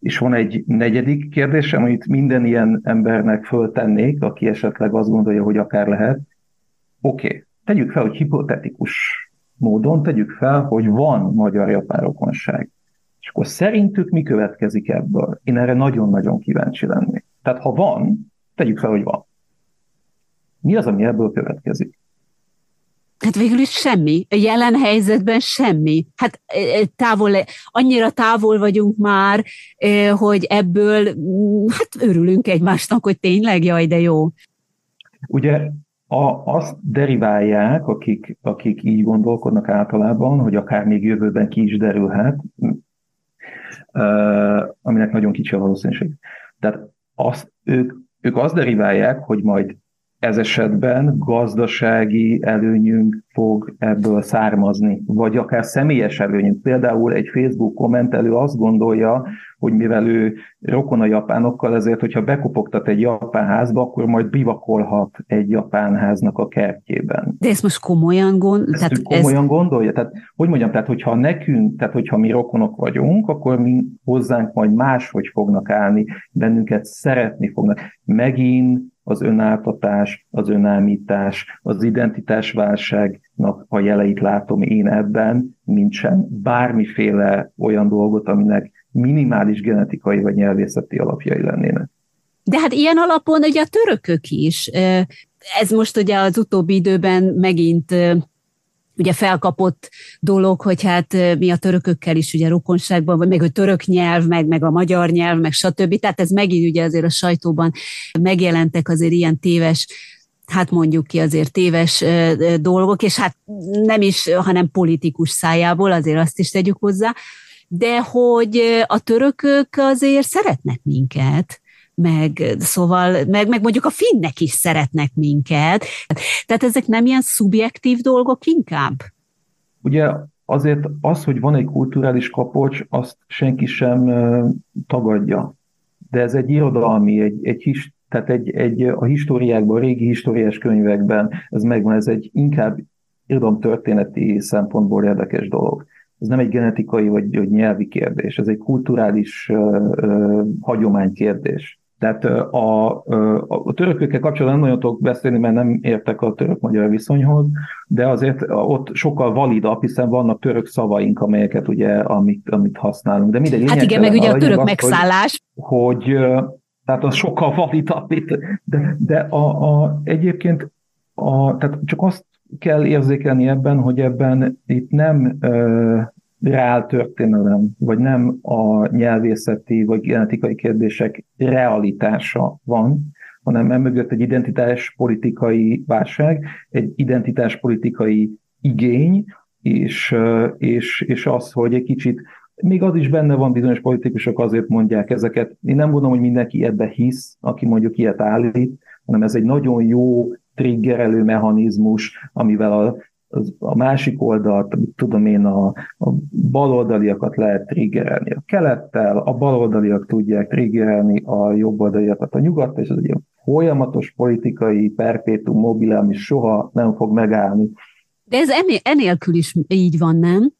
És van egy negyedik kérdésem, amit minden ilyen embernek föltennék, aki esetleg azt gondolja, hogy akár lehet, Oké, okay. tegyük fel, hogy hipotetikus módon tegyük fel, hogy van magyar-japán rokonság. És akkor szerintük mi következik ebből? Én erre nagyon-nagyon kíváncsi lennék. Tehát ha van, tegyük fel, hogy van. Mi az, ami ebből következik? Hát végül is semmi. A jelen helyzetben semmi. Hát e, e, távol, annyira távol vagyunk már, e, hogy ebből hát örülünk egymásnak, hogy tényleg jaj, de jó. Ugye a, azt deriválják, akik, akik így gondolkodnak általában, hogy akár még jövőben ki is derülhet, aminek nagyon kicsi a valószínűség. Tehát azt, ők, ők azt deriválják, hogy majd ez esetben gazdasági előnyünk fog ebből származni, vagy akár személyes előnyünk. Például egy Facebook kommentelő azt gondolja, hogy mivel ő rokon a japánokkal, ezért, hogyha bekopogtat egy japán házba, akkor majd bivakolhat egy japán háznak a kertjében. De ezt most komolyan gondolja? Ezt komolyan ez... gondolja? Tehát, hogy mondjam, tehát hogyha nekünk, tehát hogyha mi rokonok vagyunk, akkor mi hozzánk majd máshogy fognak állni, bennünket szeretni fognak. Megint az önáltatás, az önállítás, az identitásválságnak a jeleit látom én ebben, mint sem bármiféle olyan dolgot, aminek minimális genetikai vagy nyelvészeti alapjai lennének. De hát ilyen alapon ugye a törökök is. Ez most ugye az utóbbi időben megint ugye felkapott dolog, hogy hát mi a törökökkel is ugye rokonságban, vagy meg a török nyelv, meg, meg a magyar nyelv, meg stb. Tehát ez megint ugye azért a sajtóban megjelentek azért ilyen téves hát mondjuk ki azért téves dolgok, és hát nem is, hanem politikus szájából, azért azt is tegyük hozzá, de hogy a törökök azért szeretnek minket, meg szóval, meg, meg mondjuk a finnek is szeretnek minket. Tehát ezek nem ilyen szubjektív dolgok inkább? Ugye azért az, hogy van egy kulturális kapocs, azt senki sem tagadja. De ez egy irodalmi, egy, egy his, tehát egy, egy, a históriákban, a régi históriás könyvekben ez megvan, ez egy inkább történeti szempontból érdekes dolog ez nem egy genetikai vagy, vagy nyelvi kérdés, ez egy kulturális uh, uh, hagyománykérdés. Tehát a, a, a törökökkel kapcsolatban nem nagyon tudok beszélni, mert nem értek a török-magyar viszonyhoz, de azért ott sokkal validabb, hiszen vannak török szavaink, amelyeket ugye, amit, amit használunk. De mindegy, hát igen, meg ugye a török az, megszállás. Hogy, hogy Tehát az sokkal valitabb. De, de a, a, egyébként a, tehát csak azt kell érzékelni ebben, hogy ebben itt nem ö, reál történelem, vagy nem a nyelvészeti vagy genetikai kérdések realitása van, hanem emögött egy identitás politikai válság, egy identitás politikai igény, és, és, és az, hogy egy kicsit még az is benne van, bizonyos politikusok azért mondják ezeket. Én nem gondolom, hogy mindenki ebbe hisz, aki mondjuk ilyet állít, hanem ez egy nagyon jó triggerelő mechanizmus, amivel a, az, a másik oldalt, amit tudom én, a, a baloldaliakat lehet triggerelni a kelettel, a baloldaliak tudják triggerelni a jobboldaliakat a nyugattal, és ez egy ilyen folyamatos politikai perpétum mobile, ami soha nem fog megállni. De ez enélkül is így van, nem?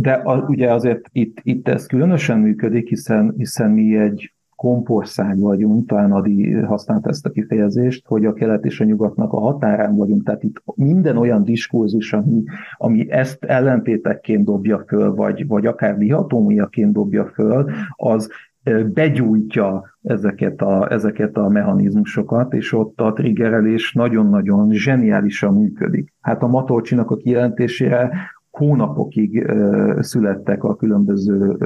De a, ugye azért itt, itt ez különösen működik, hiszen, hiszen mi egy kompország vagyunk, talán Adi használt ezt a kifejezést, hogy a kelet és a nyugatnak a határán vagyunk. Tehát itt minden olyan diskurzus, ami, ami ezt ellentétekként dobja föl, vagy, vagy akár dihatómiaként dobja föl, az begyújtja ezeket a, ezeket a mechanizmusokat, és ott a triggerelés nagyon-nagyon zseniálisan működik. Hát a Matolcsinak a kijelentésére hónapokig születtek a különböző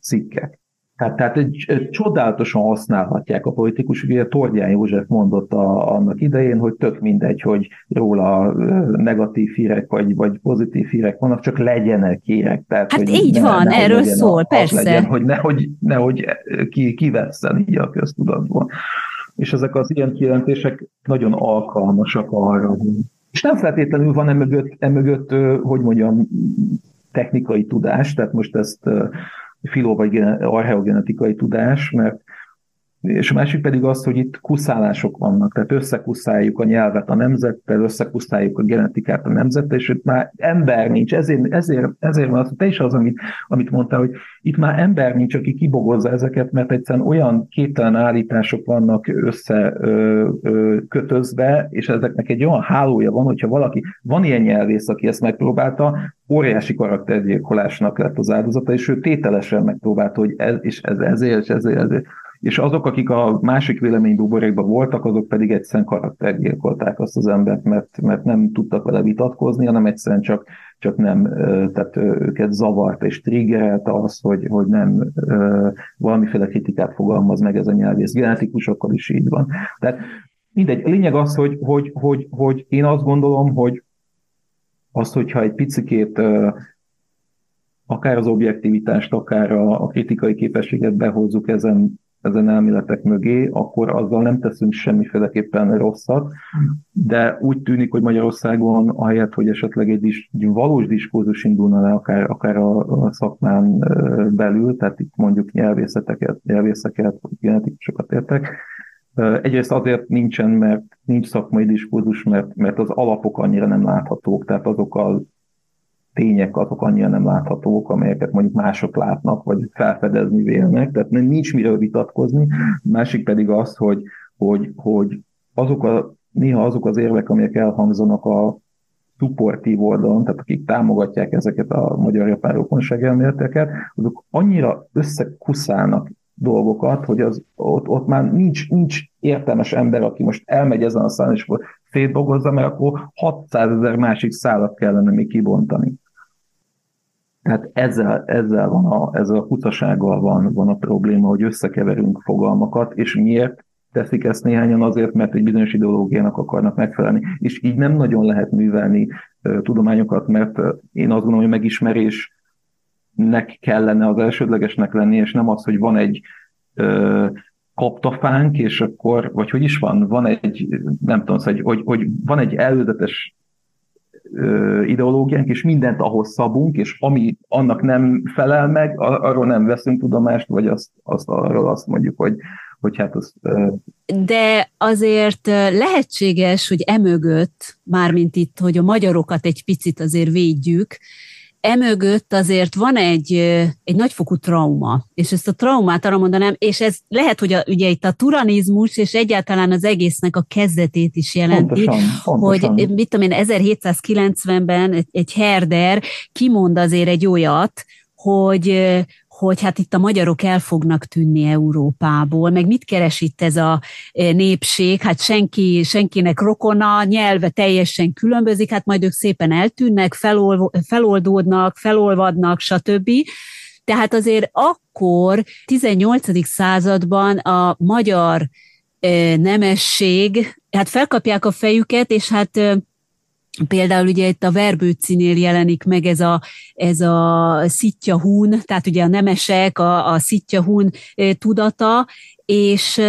cikkek. Tehát, tehát egy, egy csodálatosan használhatják a politikus. Ugye Tordján József mondott a, annak idején, hogy tök mindegy, hogy róla negatív hírek vagy, vagy pozitív hírek vannak, csak legyenek hírek. Tehát, hát hogy így ne, van, ne, erről szól, a, persze. Legyen, hogy nehogy, nehogy ki, kivesszen így a köztudatból. És ezek az ilyen kijelentések nagyon alkalmasak arra, és nem feltétlenül van emögött, emögött hogy mondjam, technikai tudás, tehát most ezt filó vagy archeogenetikai tudás, mert és a másik pedig az, hogy itt kuszálások vannak, tehát összekuszáljuk a nyelvet a nemzettel, összekuszáljuk a genetikát a nemzettel, és itt már ember nincs, ezért, ezért, ezért van az, te is az, amit, amit mondtál, hogy itt már ember nincs, aki kibogozza ezeket, mert egyszerűen olyan képtelen állítások vannak összekötözve, és ezeknek egy olyan hálója van, hogyha valaki, van ilyen nyelvész, aki ezt megpróbálta, óriási karaktergyilkolásnak lett az áldozata, és ő tételesen megpróbálta, hogy ez, és ez, ezért, és ezért, ezért és azok, akik a másik véleménybuborékban voltak, azok pedig egyszerűen karaktergyilkolták azt az embert, mert, mert nem tudtak vele vitatkozni, hanem egyszerűen csak, csak nem, tehát őket zavart és triggerelt az, hogy, hogy nem valamiféle kritikát fogalmaz meg ez a nyelvész. Genetikusokkal is így van. Tehát mindegy, a lényeg az, hogy, hogy, hogy, hogy én azt gondolom, hogy az, hogyha egy picikét akár az objektivitást, akár a, a kritikai képességet behozzuk ezen ezen elméletek mögé, akkor azzal nem teszünk semmiféleképpen rosszat, de úgy tűnik, hogy Magyarországon ahelyett, hogy esetleg egy, is, egy valós diskurzus indulna le akár, akár a, a szakmán belül, tehát itt mondjuk nyelvészeteket, nyelvészeket, genetikusokat értek, Egyrészt azért nincsen, mert nincs szakmai diskurzus, mert, mert az alapok annyira nem láthatók, tehát azok a tények azok annyira nem láthatók, amelyeket mondjuk mások látnak, vagy felfedezni vélnek, tehát nincs miről vitatkozni. Másik pedig az, hogy, hogy, hogy azok a, néha azok az érvek, amelyek elhangzanak a supportív oldalon, tehát akik támogatják ezeket a magyar-japán rokonság elméleteket, azok annyira összekuszálnak dolgokat, hogy az, ott, ott már nincs, nincs értelmes ember, aki most elmegy ezen a szálon, és szétdolgozza, mert akkor 600 ezer másik szállat kellene még kibontani. Tehát ezzel, ezzel van a, ezzel a kutasággal van, van a probléma, hogy összekeverünk fogalmakat, és miért teszik ezt néhányan azért, mert egy bizonyos ideológiának akarnak megfelelni. És így nem nagyon lehet művelni uh, tudományokat, mert én azt gondolom, hogy megismerésnek kellene az elsődlegesnek lenni, és nem az, hogy van egy uh, kaptafánk, és akkor, vagy hogy is van, van egy, nem tudom, hogy, hogy, hogy van egy előzetes ideológiánk, és mindent ahhoz szabunk, és ami annak nem felel meg, arról nem veszünk tudomást, vagy azt, azt arról azt mondjuk, hogy, hogy hát az... De azért lehetséges, hogy emögött, mármint itt, hogy a magyarokat egy picit azért védjük, emögött azért van egy, egy nagyfokú trauma, és ezt a traumát arra mondanám, és ez lehet, hogy a, ugye itt a turanizmus, és egyáltalán az egésznek a kezdetét is jelenti, pontosan, pontosan. hogy mit tudom én, 1790-ben egy, egy herder kimond azért egy olyat, hogy, hogy hát itt a magyarok el fognak tűnni Európából, meg mit keres itt ez a népség, hát senki, senkinek rokona, nyelve teljesen különbözik, hát majd ők szépen eltűnnek, felol, feloldódnak, felolvadnak, stb. Tehát azért akkor 18. században a magyar nemesség, hát felkapják a fejüket, és hát Például ugye itt a Verbőcinél jelenik meg ez a, ez a szitja hún, tehát ugye a nemesek, a, a szitja hún tudata, és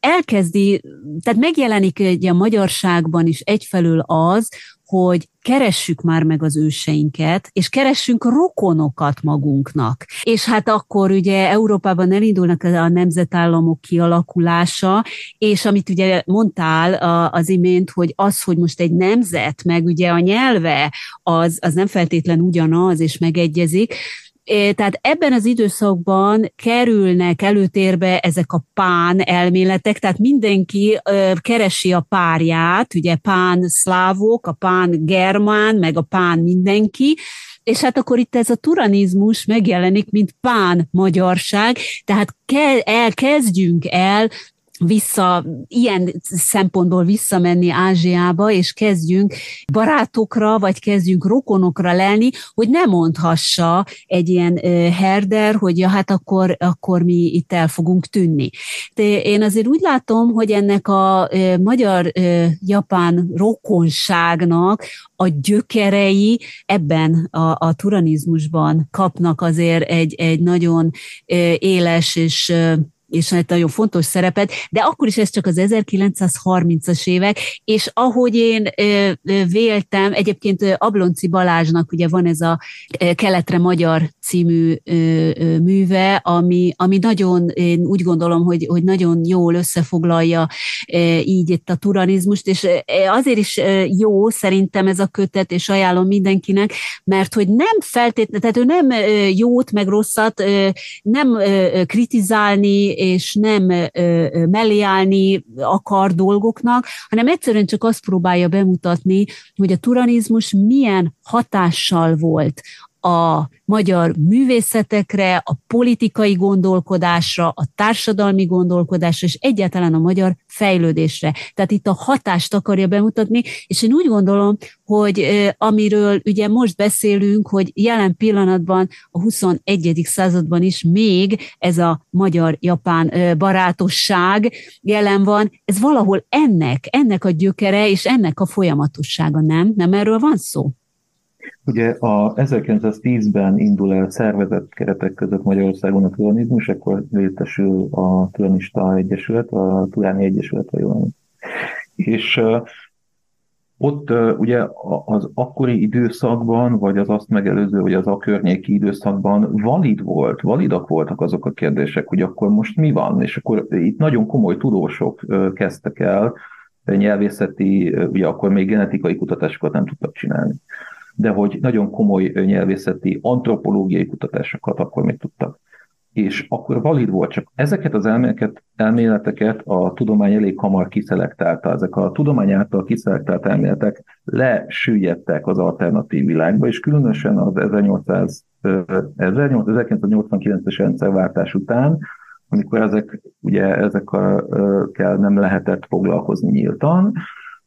elkezdi, tehát megjelenik ugye a magyarságban is egyfelől az, hogy keressük már meg az őseinket, és keressünk rokonokat magunknak. És hát akkor ugye Európában elindulnak a nemzetállamok kialakulása, és amit ugye mondtál az imént, hogy az, hogy most egy nemzet, meg ugye a nyelve, az, az nem feltétlen ugyanaz, és megegyezik, tehát ebben az időszakban kerülnek előtérbe ezek a pán elméletek, tehát mindenki keresi a párját, ugye pán szlávok, a pán germán, meg a pán mindenki, és hát akkor itt ez a turanizmus megjelenik, mint pán magyarság, tehát elkezdjünk el vissza, ilyen szempontból visszamenni Ázsiába, és kezdjünk barátokra, vagy kezdjünk rokonokra lelni, hogy ne mondhassa egy ilyen herder, hogy ja, hát akkor, akkor mi itt el fogunk tűnni. De én azért úgy látom, hogy ennek a magyar-japán rokonságnak a gyökerei ebben a, a turanizmusban kapnak azért egy, egy nagyon éles és és egy nagyon fontos szerepet, de akkor is ez csak az 1930-as évek, és ahogy én véltem, egyébként Ablonci Balázsnak ugye van ez a Keletre Magyar című műve, ami, ami nagyon, én úgy gondolom, hogy, hogy nagyon jól összefoglalja így itt a turanizmust, és azért is jó szerintem ez a kötet, és ajánlom mindenkinek, mert hogy nem feltétlenül, tehát ő nem jót meg rosszat, nem kritizálni, és nem mellé állni akar dolgoknak, hanem egyszerűen csak azt próbálja bemutatni, hogy a turanizmus milyen hatással volt a magyar művészetekre, a politikai gondolkodásra, a társadalmi gondolkodásra, és egyáltalán a magyar fejlődésre. Tehát itt a hatást akarja bemutatni, és én úgy gondolom, hogy amiről ugye most beszélünk, hogy jelen pillanatban a 21. században is még ez a magyar-japán barátosság jelen van, ez valahol ennek, ennek a gyökere és ennek a folyamatossága, nem? Nem erről van szó? Ugye a 1910-ben indul el szervezett keretek között Magyarországon a turanizmus, akkor létesül a Turanista Egyesület, a Turáni Egyesület, vagy jól És ott ugye az akkori időszakban, vagy az azt megelőző, vagy az a környéki időszakban valid volt, validak voltak azok a kérdések, hogy akkor most mi van, és akkor itt nagyon komoly tudósok kezdtek el nyelvészeti, ugye akkor még genetikai kutatásokat nem tudtak csinálni de hogy nagyon komoly nyelvészeti, antropológiai kutatásokat akkor még tudtak. És akkor valid volt, csak ezeket az elméleteket, elméleteket a tudomány elég hamar kiszelektálta. Ezek a tudomány által kiszelektált elméletek lesüllyedtek az alternatív világba, és különösen az 1800, 1989-es rendszerváltás után, amikor ezek, ugye ezekkel nem lehetett foglalkozni nyíltan,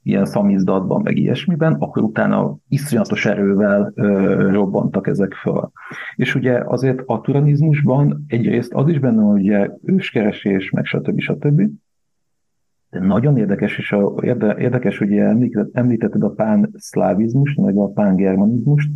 ilyen szamizdatban, meg ilyesmiben, akkor utána iszonyatos erővel ö, robbantak ezek föl. És ugye azért a turanizmusban egyrészt az is benne hogy ugye őskeresés, meg stb. stb. De nagyon érdekes, és a, érde, érdekes, hogy említetted a pán-szlávizmust, meg a pán-germanizmust,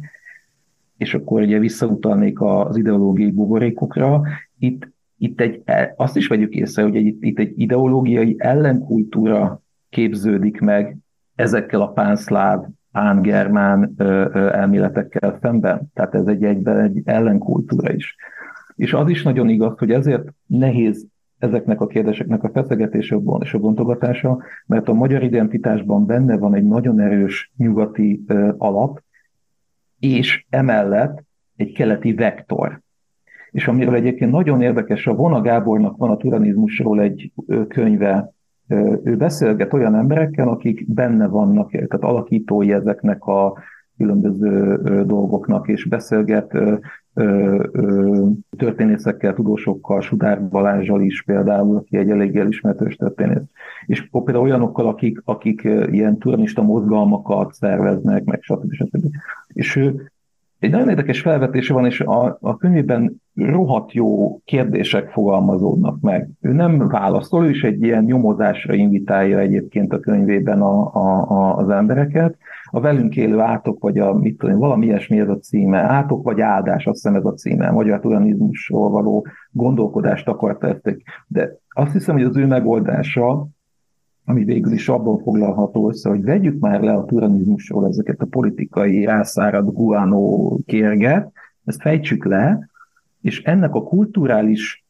és akkor ugye visszautalnék az ideológiai buborékokra. Itt, itt egy, azt is vegyük észre, hogy egy, itt egy ideológiai ellenkultúra képződik meg ezekkel a pánszláv, pángermán elméletekkel szemben. Tehát ez egy egyben egy ellenkultúra is. És az is nagyon igaz, hogy ezért nehéz ezeknek a kérdéseknek a feszegetése és a bontogatása, mert a magyar identitásban benne van egy nagyon erős nyugati alap, és emellett egy keleti vektor. És amiről egyébként nagyon érdekes, a Vona Gábornak van a turanizmusról egy könyve, ő beszélget olyan emberekkel, akik benne vannak, tehát alakítói ezeknek a különböző dolgoknak, és beszélget történészekkel, tudósokkal, Sudár Balázsjal is például, aki egy elég elismertős történész. És például olyanokkal, akik, akik ilyen turnista mozgalmakat szerveznek, meg stb. stb. És ő egy nagyon érdekes felvetése van, és a, a könyvében rohadt jó kérdések fogalmazódnak meg. Ő nem válaszol, ő is egy ilyen nyomozásra invitálja egyébként a könyvében a, a, a, az embereket. A velünk élő átok, vagy a, mit tudom, valami ilyesmi ez a címe, átok vagy áldás, azt hiszem ez a címe, magyar turanizmusról való gondolkodást akarta ezt. De azt hiszem, hogy az ő megoldása ami végül is abban foglalható össze, hogy vegyük már le a turanizmusról ezeket a politikai rászárad guánó kérget, ezt fejtsük le, és ennek a kulturális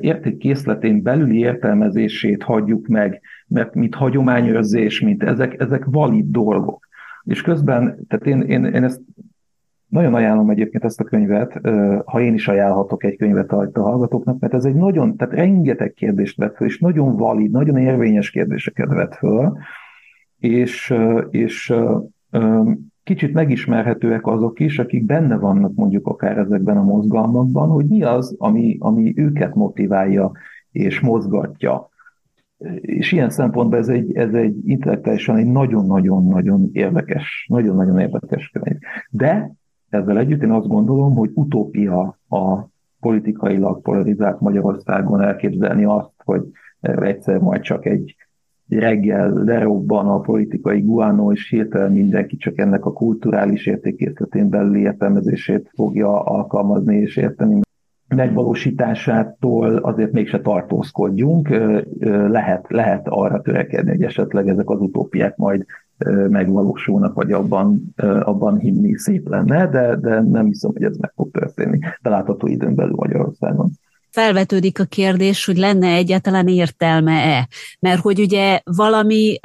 értékkészletén belüli értelmezését hagyjuk meg, mert mint hagyományőrzés, mint ezek, ezek valid dolgok. És közben, tehát én, én, én ezt nagyon ajánlom egyébként ezt a könyvet, ha én is ajánlhatok egy könyvet a, a hallgatóknak, mert ez egy nagyon, tehát rengeteg kérdést vet föl, és nagyon valid, nagyon érvényes kérdéseket vet föl, és, és kicsit megismerhetőek azok is, akik benne vannak mondjuk akár ezekben a mozgalmakban, hogy mi az, ami, ami őket motiválja és mozgatja. És ilyen szempontból ez egy, ez egy intellektuálisan egy nagyon-nagyon-nagyon érdekes, nagyon-nagyon érdekes könyv. De ezzel együtt. Én azt gondolom, hogy utópia a politikailag polarizált Magyarországon elképzelni azt, hogy egyszer majd csak egy reggel lerobban a politikai guánó, és hirtelen mindenki csak ennek a kulturális értékészletén belüli értelmezését fogja alkalmazni és érteni. Megvalósításától azért mégse tartózkodjunk, lehet, lehet arra törekedni, hogy esetleg ezek az utópiák majd megvalósulnak, vagy abban, abban hinni szép lenne, de, de nem hiszem, hogy ez meg fog történni. Belátható időn belül Magyarországon. Felvetődik a kérdés, hogy lenne egyáltalán értelme-e. Mert hogy ugye valami,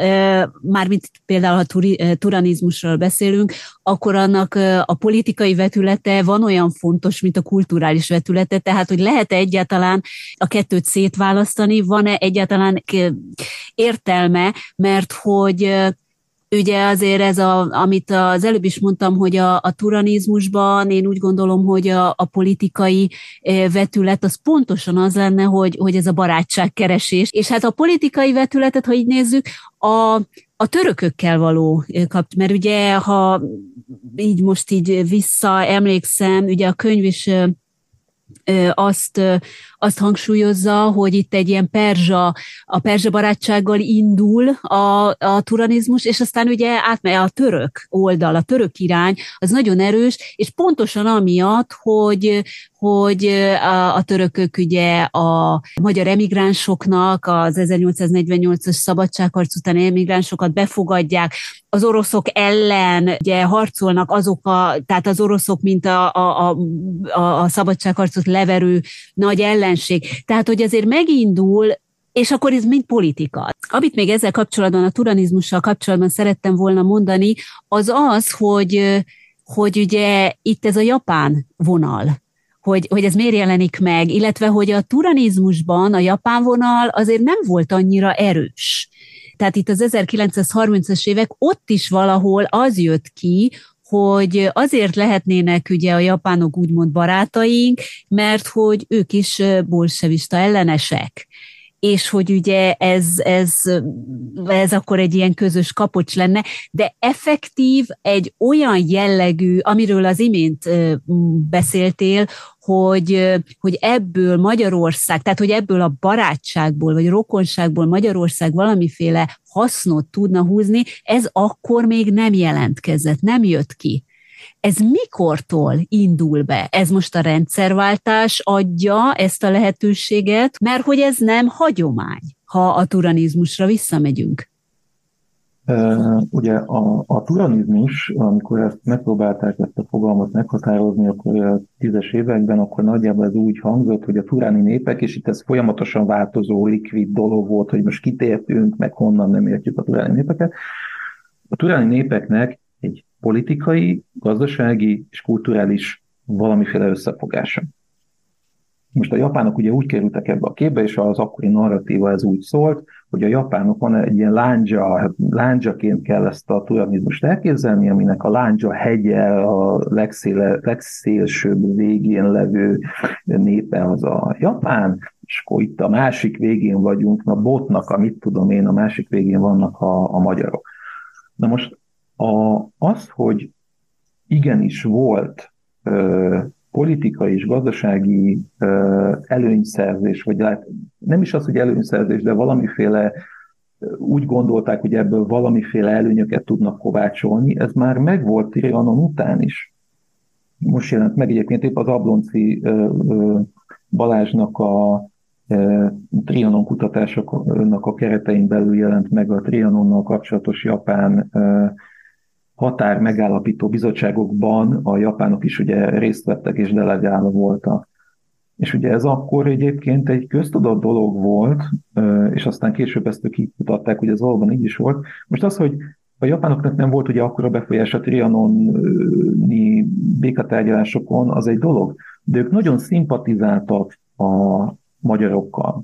mármint például ha turi, turanizmusról beszélünk, akkor annak a politikai vetülete van olyan fontos, mint a kulturális vetülete, tehát hogy lehet-e egyáltalán a kettőt szétválasztani, van-e egyáltalán értelme, mert hogy ugye azért ez, a, amit az előbb is mondtam, hogy a, a turanizmusban én úgy gondolom, hogy a, a politikai e, vetület az pontosan az lenne, hogy, hogy ez a barátságkeresés. És hát a politikai vetületet, ha így nézzük, a, a törökökkel való e, kap, mert ugye, ha így most így visszaemlékszem, ugye a könyv is e, azt, azt hangsúlyozza, hogy itt egy ilyen perzsa, a perzsa barátsággal indul a, a turanizmus, és aztán ugye átmegy a török oldal, a török irány, az nagyon erős, és pontosan amiatt, hogy, hogy a, a törökök ugye a magyar emigránsoknak, az 1848-as szabadságharc utáni emigránsokat befogadják, az oroszok ellen ugye harcolnak azok a, tehát az oroszok, mint a, a, a, a szabadságharcot leverő nagy ellenség. Tehát, hogy azért megindul és akkor ez mind politika. Amit még ezzel kapcsolatban, a turanizmussal kapcsolatban szerettem volna mondani, az az, hogy, hogy ugye itt ez a japán vonal, hogy, hogy ez miért jelenik meg, illetve hogy a turanizmusban a japán vonal azért nem volt annyira erős. Tehát itt az 1930-as évek ott is valahol az jött ki, hogy azért lehetnének ugye a japánok úgymond barátaink, mert hogy ők is bolsevista ellenesek és hogy ugye ez, ez, ez akkor egy ilyen közös kapocs lenne, de effektív egy olyan jellegű, amiről az imént beszéltél, hogy, hogy ebből Magyarország, tehát hogy ebből a barátságból vagy rokonságból Magyarország valamiféle hasznot tudna húzni, ez akkor még nem jelentkezett, nem jött ki. Ez mikortól indul be? Ez most a rendszerváltás adja ezt a lehetőséget, mert hogy ez nem hagyomány, ha a turanizmusra visszamegyünk. Ugye a, a turanizmus, amikor ezt megpróbálták ezt a fogalmat meghatározni, akkor a tízes években, akkor nagyjából ez úgy hangzott, hogy a turáni népek, és itt ez folyamatosan változó, likvid dolog volt, hogy most kitértünk, meg honnan nem értjük a turáni népeket. A turáni népeknek politikai, gazdasági és kulturális valamiféle összefogása. Most a japánok ugye úgy kerültek ebbe a képbe, és az akkori narratíva ez úgy szólt, hogy a japánok van egy ilyen lándzsa, lándzsaként kell ezt a turizmust elképzelni, aminek a lándzsa hegye a legszéle, legszélsőbb végén levő népe az a japán, és akkor itt a másik végén vagyunk, a botnak, amit tudom én, a másik végén vannak a, a magyarok. Na most a, az, hogy igenis volt ö, politikai és gazdasági ö, előnyszerzés, vagy hát nem is az, hogy előnyszerzés, de valamiféle úgy gondolták, hogy ebből valamiféle előnyöket tudnak kovácsolni, ez már megvolt Trianon után is. Most jelent meg egyébként épp az Ablonci ö, ö, Balázsnak a Trianon kutatásoknak a keretein belül jelent meg a Trianonnal kapcsolatos japán határ megállapító bizottságokban a japánok is ugye részt vettek és delegálva voltak. És ugye ez akkor egyébként egy köztudott dolog volt, és aztán később ezt kimutatták, hogy ez valóban így is volt. Most az, hogy a japánoknak nem volt ugye akkora befolyás a trianoni békatárgyalásokon, az egy dolog, de ők nagyon szimpatizáltak a magyarokkal.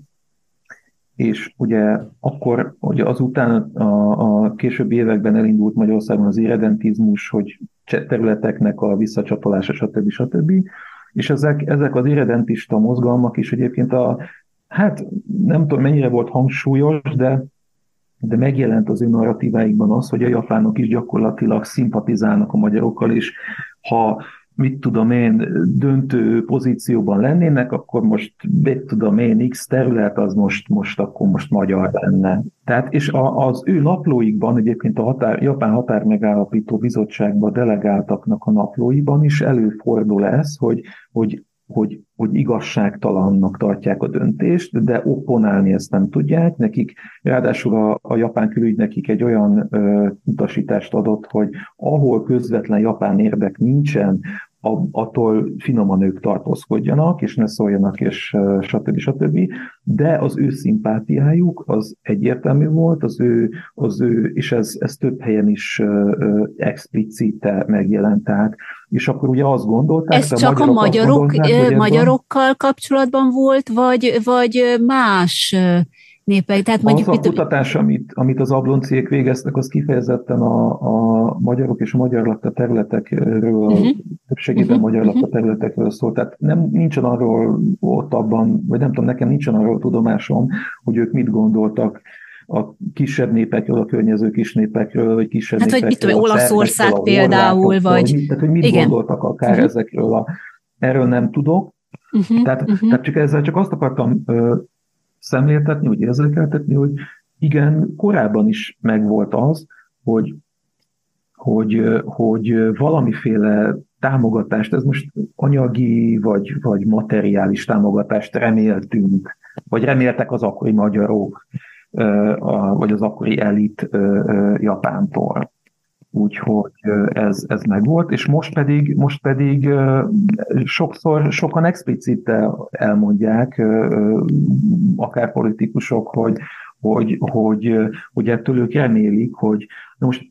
És ugye akkor, ugye azután a, a későbbi években elindult Magyarországon az irredentizmus, hogy területeknek a visszacsatolása, stb. stb. És ezek, ezek az irredentista mozgalmak is egyébként a, hát nem tudom mennyire volt hangsúlyos, de de megjelent az ő narratíváikban az, hogy a japánok is gyakorlatilag szimpatizálnak a magyarokkal, és ha mit tudom én, döntő pozícióban lennének, akkor most, mit tudom én, X terület, az most, most akkor most magyar lenne. Tehát, és a, az ő naplóikban, egyébként a határ, Japán Határmegállapító Bizottságban delegáltaknak a naplóiban is előfordul ez, hogy, hogy hogy, hogy igazságtalannak tartják a döntést, de opponálni ezt nem tudják. Nekik, ráadásul a, a japán külügy nekik egy olyan ö, utasítást adott, hogy ahol közvetlen japán érdek nincsen, attól finoman ők tartózkodjanak, és ne szóljanak, és stb. stb. De az ő szimpátiájuk az egyértelmű volt, az ő, az ő és ez, ez több helyen is explicite megjelent. Tehát, és akkor ugye azt gondolták... Ez csak a magyarok, magyarokkal kapcsolatban volt, vagy, vagy más népek. Tehát mondjuk az a kutatás, amit, amit az ablonciek végeztek, az kifejezetten a, a magyarok és a magyar lakta területekről, uh-huh. többségében uh-huh. magyar lakta területekről szól. Tehát nem, nincsen arról ott abban, vagy nem tudom, nekem nincsen arról tudomásom, hogy ők mit gondoltak a kisebb népekről, a környező kis népekről, vagy kisebb hát, népekről. Hát, hogy mit tudom, Olaszország például, vagy... Hogy, tehát, hogy mit Igen. gondoltak akár uh-huh. ezekről a... Erről nem tudok. Uh-huh. Tehát, uh-huh. tehát csak ezzel csak azt akartam szemléltetni, hogy érzékeltetni, hogy igen, korábban is megvolt az, hogy, hogy, hogy valamiféle támogatást, ez most anyagi vagy, vagy materiális támogatást reméltünk, vagy reméltek az akkori magyarok, vagy az akkori elit Japántól. Úgyhogy ez, ez megvolt, és most pedig, most pedig sokszor, sokan explicite elmondják, akár politikusok, hogy, hogy, hogy, hogy ettől ők remélik, hogy most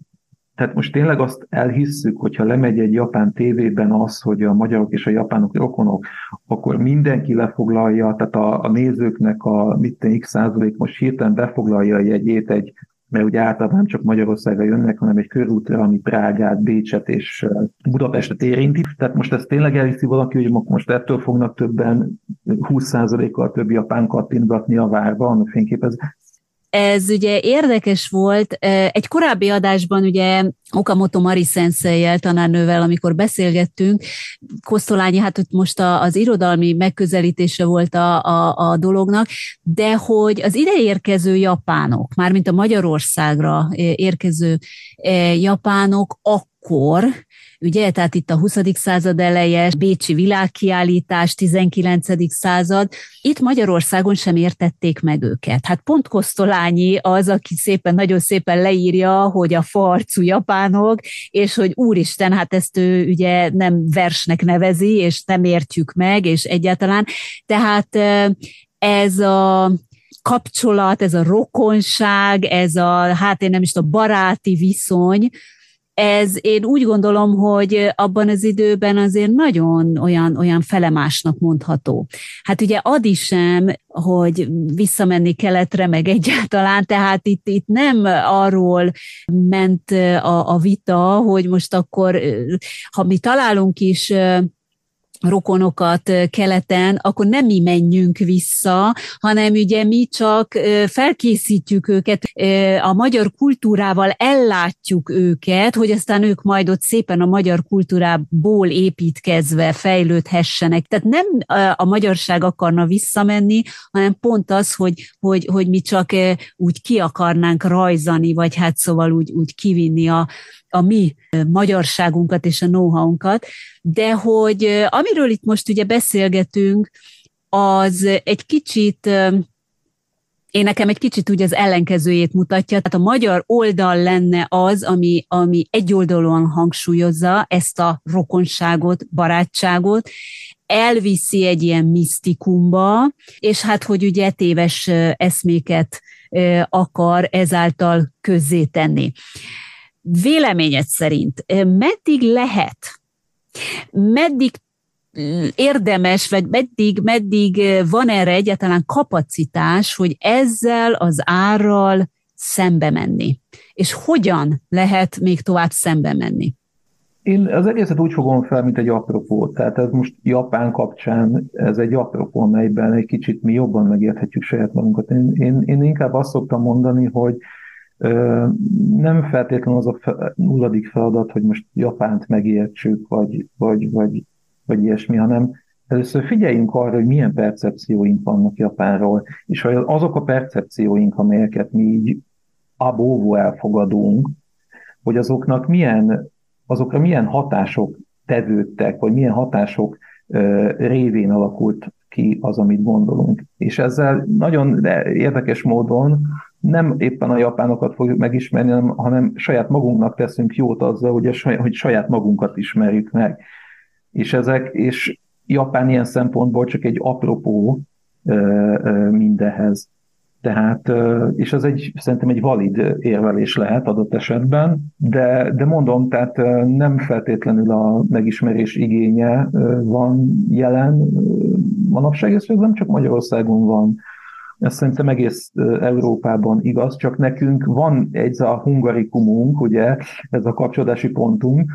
tehát most tényleg azt elhisszük, hogyha lemegy egy japán tévében az, hogy a magyarok és a japánok rokonok, akkor mindenki lefoglalja, tehát a, a nézőknek a mit x százalék most hirtelen befoglalja a jegyét egy mert ugye általában nem csak Magyarországra jönnek, hanem egy körútra, ami Prágát, Bécset és Budapestet érinti. Tehát most ez tényleg elhiszi valaki, hogy most ettől fognak többen 20%-kal több japán kattintgatni a várba, a fényképez ez ugye érdekes volt. Egy korábbi adásban ugye Okamoto Mari sensei tanárnővel, amikor beszélgettünk, Kosztolányi, hát ott most az irodalmi megközelítése volt a, a, a dolognak, de hogy az ide érkező japánok, mármint a Magyarországra érkező japánok akkor ugye, tehát itt a 20. század eleje, Bécsi világkiállítás, 19. század, itt Magyarországon sem értették meg őket. Hát pont Kosztolányi az, aki szépen, nagyon szépen leírja, hogy a farcú japánok, és hogy úristen, hát ezt ő ugye nem versnek nevezi, és nem értjük meg, és egyáltalán. Tehát ez a kapcsolat, ez a rokonság, ez a, hát én nem is tudom, baráti viszony, ez én úgy gondolom, hogy abban az időben azért nagyon olyan, olyan felemásnak mondható. Hát ugye ad is sem, hogy visszamenni keletre, meg egyáltalán, tehát itt, itt nem arról ment a, a vita, hogy most akkor, ha mi találunk is rokonokat keleten, akkor nem mi menjünk vissza, hanem ugye mi csak felkészítjük őket, a magyar kultúrával ellátjuk őket, hogy aztán ők majd ott szépen a magyar kultúrából építkezve fejlődhessenek. Tehát nem a magyarság akarna visszamenni, hanem pont az, hogy, hogy, hogy mi csak úgy ki akarnánk rajzani, vagy hát szóval úgy, úgy kivinni a, a mi magyarságunkat és a know-how-unkat, de hogy amiről itt most ugye beszélgetünk, az egy kicsit én nekem egy kicsit úgy az ellenkezőjét mutatja. Tehát a magyar oldal lenne az, ami, ami egyoldalúan hangsúlyozza ezt a rokonságot, barátságot, elviszi egy ilyen misztikumba, és hát, hogy ugye téves eszméket akar ezáltal közzétenni. Véleményed szerint meddig lehet, meddig érdemes, vagy meddig, meddig van erre egyáltalán kapacitás, hogy ezzel az árral szembe menni? És hogyan lehet még tovább szembe menni? Én az egészet úgy fogom fel, mint egy apropó. Tehát ez most Japán kapcsán, ez egy apropó, amelyben egy kicsit mi jobban megérthetjük saját magunkat. Én, én, én inkább azt szoktam mondani, hogy nem feltétlenül az a nulladik feladat, hogy most Japánt megértsük, vagy, vagy, vagy, vagy ilyesmi, hanem először figyeljünk arra, hogy milyen percepcióink vannak Japánról, és hogy azok a percepcióink, amelyeket mi így abóvó elfogadunk, hogy azoknak milyen, azokra milyen hatások tevődtek, vagy milyen hatások révén alakult ki az, amit gondolunk. És ezzel nagyon érdekes módon nem éppen a japánokat fogjuk megismerni, hanem saját magunknak teszünk jót azzal, hogy, a, hogy saját magunkat ismerjük meg. És ezek, és Japán ilyen szempontból csak egy apropó mindehez. Tehát, és ez egy, szerintem egy valid érvelés lehet adott esetben, de, de mondom, tehát nem feltétlenül a megismerés igénye van jelen manapság, ez nem csak Magyarországon van, ez szerintem egész Európában igaz, csak nekünk van egy a hungarikumunk, ugye, ez a kapcsolódási pontunk,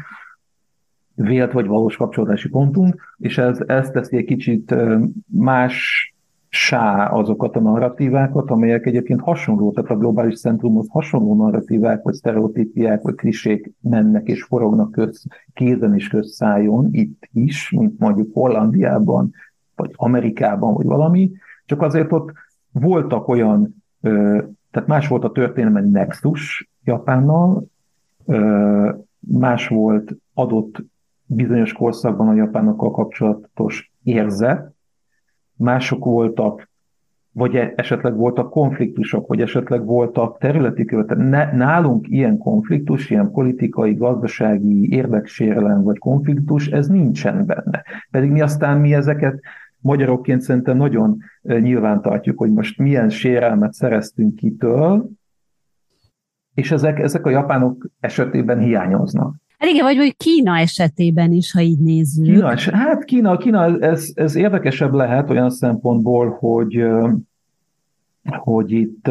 vélt vagy valós kapcsolódási pontunk, és ez, ez teszi egy kicsit más sá azokat a narratívákat, amelyek egyébként hasonló, tehát a globális centrumhoz hasonló narratívák, vagy sztereotípiák, vagy klisék mennek és forognak köz, kézen és közszájon itt is, mint mondjuk Hollandiában, vagy Amerikában, vagy valami, csak azért ott voltak olyan, tehát más volt a történelmi nexus Japánnal, más volt adott bizonyos korszakban a japánokkal kapcsolatos érzet, mások voltak, vagy e, esetleg voltak konfliktusok, vagy esetleg voltak területi követelések. Nálunk ilyen konfliktus, ilyen politikai, gazdasági érdeksérelem vagy konfliktus, ez nincsen benne. Pedig mi aztán mi ezeket magyarokként szerintem nagyon nyilván tartjuk, hogy most milyen sérelmet szereztünk kitől, és ezek, ezek a japánok esetében hiányoznak. Hát igen, vagy mondjuk Kína esetében is, ha így nézzük. Kína, hát Kína, Kína ez, ez érdekesebb lehet olyan szempontból, hogy, hogy itt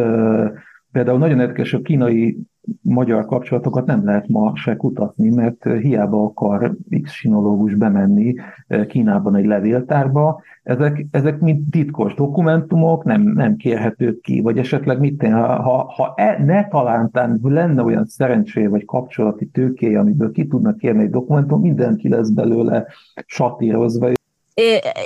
például nagyon érdekes, a kínai magyar kapcsolatokat nem lehet ma se kutatni, mert hiába akar X sinológus bemenni Kínában egy levéltárba, ezek, ezek mind titkos dokumentumok, nem, nem kérhetők ki, vagy esetleg mit tenni, ha, ha e, ne talántán lenne olyan szerencsé vagy kapcsolati tőkéje, amiből ki tudnak kérni egy dokumentum, mindenki lesz belőle satírozva.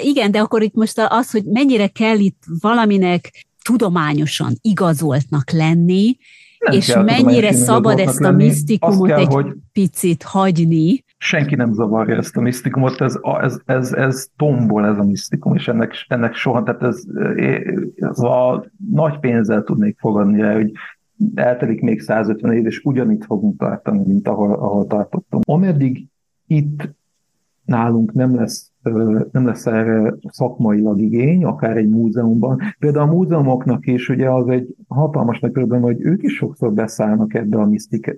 Igen, de akkor itt most az, hogy mennyire kell itt valaminek tudományosan igazoltnak lenni, nem és mennyire szabad ezt a misztikumot kell, egy hogy picit hagyni. Senki nem zavarja ezt a misztikumot, ez, ez, ez, ez tombol ez a misztikum, és ennek, ennek soha, tehát ez, ez a nagy pénzzel tudnék fogadni rá, hogy eltelik még 150 év, és ugyanitt fogunk tartani, mint ahol, ahol tartottunk. Ameddig itt nálunk nem lesz nem lesz erre szakmailag igény, akár egy múzeumban. Például a múzeumoknak is ugye az egy hatalmas nagy probléma, hogy ők is sokszor beszállnak ebbe a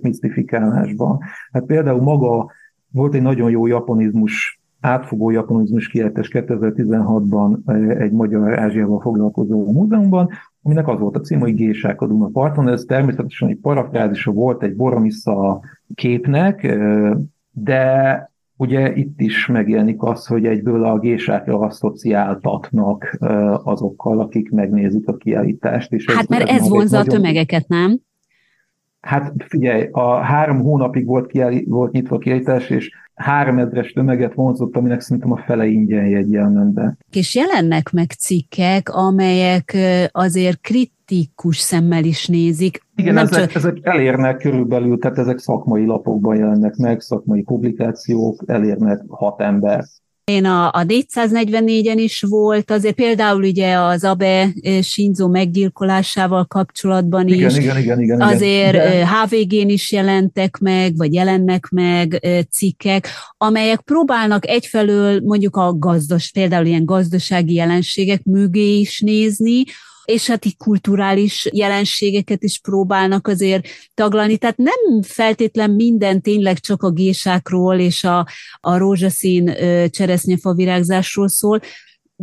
misztifikálásba. Hát például maga volt egy nagyon jó japonizmus átfogó japonizmus kiállítás 2016-ban egy magyar Ázsiával foglalkozó múzeumban, aminek az volt a cím, hogy Gésák a Duna parton. Ez természetesen egy parafrázisa volt egy Boromissa képnek, de ugye itt is megjelenik az, hogy egyből a gésákra asszociáltatnak azokkal, akik megnézik a kiállítást. És hát ez, mert ez, ez vonza a tömegeket, nem? Hát figyelj, a három hónapig volt, kiállí, volt nyitva a kiállítás, és három ezres tömeget vonzott, aminek szerintem a fele ingyen jegyel ment be. És jelennek meg cikkek, amelyek azért kritikus szemmel is nézik. Igen, ezek, csak... ezek elérnek körülbelül, tehát ezek szakmai lapokban jelennek meg, szakmai publikációk, elérnek hat ember. Én a, a 444-en is volt, azért például ugye az Abe Shinzo meggyilkolásával kapcsolatban igen, is. Igen, igen, igen, azért igen. HVG-n is jelentek meg, vagy jelennek meg cikkek, amelyek próbálnak egyfelől mondjuk a gazdas, például ilyen gazdasági jelenségek mögé is nézni, és hát így kulturális jelenségeket is próbálnak azért taglalni. Tehát nem feltétlen minden tényleg csak a gésákról és a, a rózsaszín cseresznyefa virágzásról szól,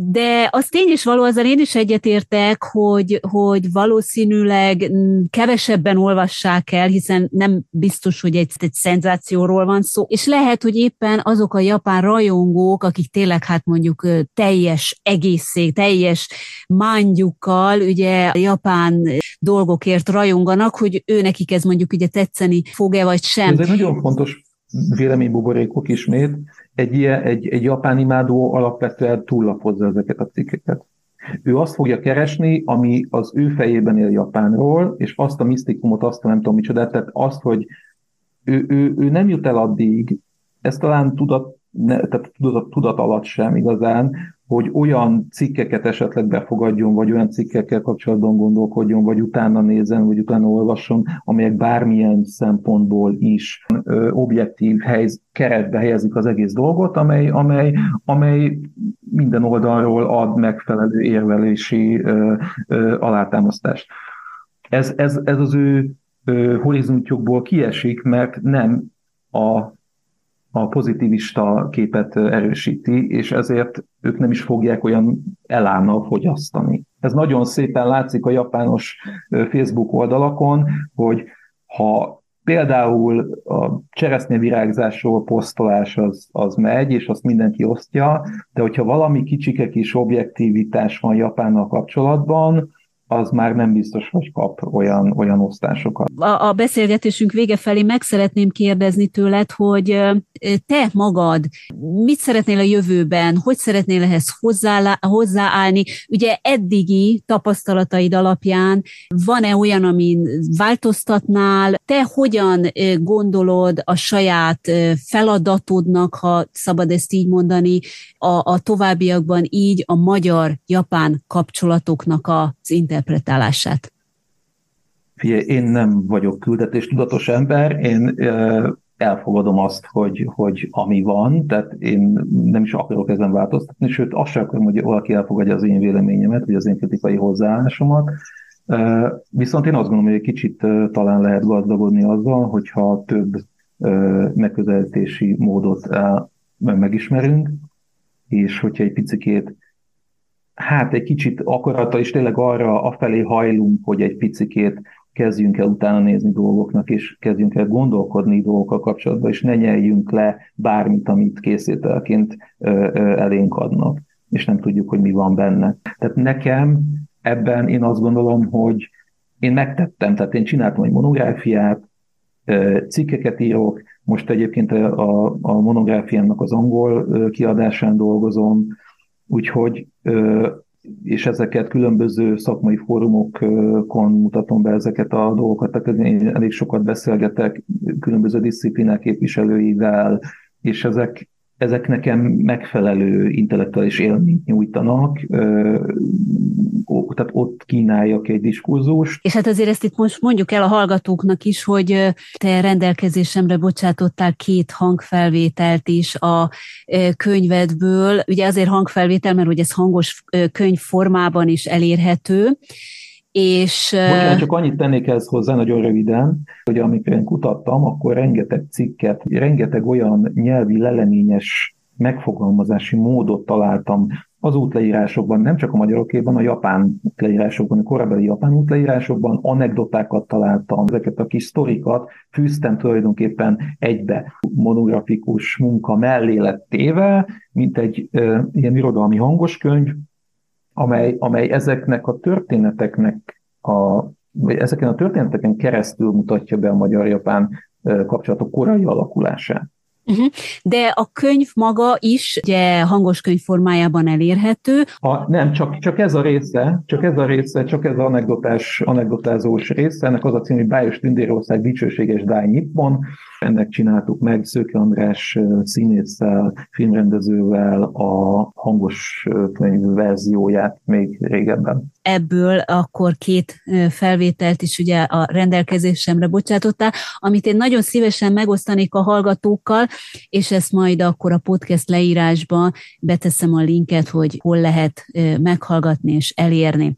de az tény is való, azzal én is egyetértek, hogy, hogy valószínűleg kevesebben olvassák el, hiszen nem biztos, hogy egy, egy szenzációról van szó, és lehet, hogy éppen azok a japán rajongók, akik tényleg hát mondjuk teljes egészség, teljes mányukkal, ugye japán dolgokért rajonganak, hogy ő nekik ez mondjuk ugye tetszeni fog-e vagy sem. Ez egy nagyon fontos véleménybuborékok ismét, egy, ilyen, egy, egy japán imádó alapvetően túllapozza ezeket a cikkeket. Ő azt fogja keresni, ami az ő fejében él Japánról, és azt a misztikumot, azt a nem tudom micsoda, tehát azt, hogy ő, ő, ő nem jut el addig, ez talán tudat, ne, tehát tudat, tudat alatt sem igazán, hogy olyan cikkeket esetleg befogadjon, vagy olyan cikkekkel kapcsolatban gondolkodjon, vagy utána nézzen, vagy utána olvasson, amelyek bármilyen szempontból is ö, objektív helyz, keretbe helyezik az egész dolgot, amely, amely, amely minden oldalról ad megfelelő érvelési ö, ö, alátámasztást. Ez, ez, ez az ő ö, horizontjukból kiesik, mert nem a a pozitivista képet erősíti, és ezért ők nem is fogják olyan elánnal fogyasztani. Ez nagyon szépen látszik a japános Facebook oldalakon, hogy ha például a cseresznyevirágzásról posztolás az, az megy, és azt mindenki osztja, de hogyha valami kicsike kis objektivitás van Japánnal kapcsolatban, az már nem biztos, hogy kap olyan, olyan osztásokat. A, a beszélgetésünk vége felé meg szeretném kérdezni tőled, hogy te magad mit szeretnél a jövőben, hogy szeretnél ehhez hozzá, hozzáállni? Ugye eddigi tapasztalataid alapján van-e olyan, amin változtatnál? Te hogyan gondolod a saját feladatodnak, ha szabad ezt így mondani, a, a továbbiakban így a magyar-japán kapcsolatoknak az interpretálását? Én nem vagyok küldetés tudatos ember, én elfogadom azt, hogy, hogy ami van, tehát én nem is akarok ezen változtatni, sőt azt sem akarom, hogy valaki elfogadja az én véleményemet, vagy az én kritikai hozzáállásomat. Viszont én azt gondolom, hogy egy kicsit talán lehet gazdagodni azzal, hogyha több megközelítési módot megismerünk, és hogyha egy picikét hát egy kicsit akarata is tényleg arra afelé hajlunk, hogy egy picikét kezdjünk el utána nézni dolgoknak, és kezdjünk el gondolkodni dolgokkal kapcsolatban, és ne nyeljünk le bármit, amit készítelként elénk adnak, és nem tudjuk, hogy mi van benne. Tehát nekem ebben én azt gondolom, hogy én megtettem, tehát én csináltam egy monográfiát, cikkeket írok, most egyébként a, a monográfiának az angol kiadásán dolgozom, úgyhogy és ezeket különböző szakmai fórumokon mutatom be ezeket a dolgokat, tehát én elég sokat beszélgetek különböző disziplinák képviselőivel, és ezek, ezek nekem megfelelő intellektuális élményt nyújtanak, tehát ott kínáljak egy diskurzust. És hát azért ezt itt most mondjuk el a hallgatóknak is, hogy te rendelkezésemre bocsátottál két hangfelvételt is a könyvedből. Ugye azért hangfelvétel, mert hogy ez hangos könyv formában is elérhető, és... Bocsánat, csak annyit tennék ez hozzá nagyon röviden, hogy amikor én kutattam, akkor rengeteg cikket, rengeteg olyan nyelvi leleményes megfogalmazási módot találtam az útleírásokban, nem csak a magyarokéban, a japán útleírásokban, a korábbi japán útleírásokban anekdotákat találtam, ezeket a kis sztorikat fűztem tulajdonképpen egybe monografikus munka mellé mint egy e, ilyen irodalmi hangoskönyv, amely, amely ezeknek a történeteknek a vagy ezeken a történeteken keresztül mutatja be a magyar-japán kapcsolatok korai alakulását. Uh-huh. De a könyv maga is ugye hangos könyv formájában elérhető. A, nem, csak, csak ez a része, csak ez a része, csak ez az anekdotás, anekdotázós része, ennek az a cím, hogy Bájos Tündérország dicsőséges Dáj Nippon, ennek csináltuk meg Szőke András színésszel, filmrendezővel a hangos könyv verzióját még régebben. Ebből akkor két felvételt is ugye a rendelkezésemre bocsátottál, amit én nagyon szívesen megosztanék a hallgatókkal, és ezt majd akkor a podcast leírásba beteszem a linket, hogy hol lehet meghallgatni és elérni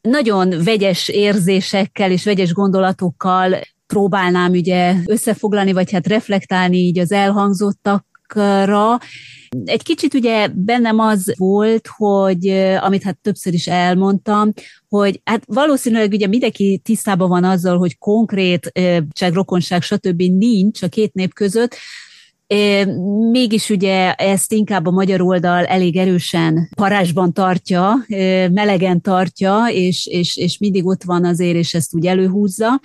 nagyon vegyes érzésekkel és vegyes gondolatokkal próbálnám ugye összefoglalni, vagy hát reflektálni így az elhangzottakra, egy kicsit ugye bennem az volt, hogy amit hát többször is elmondtam, hogy hát valószínűleg ugye mindenki tisztában van azzal, hogy konkrét rokonság, stb. nincs a két nép között, Mégis ugye ezt inkább a magyar oldal elég erősen parásban tartja, melegen tartja, és, és, és mindig ott van azért, és ezt úgy előhúzza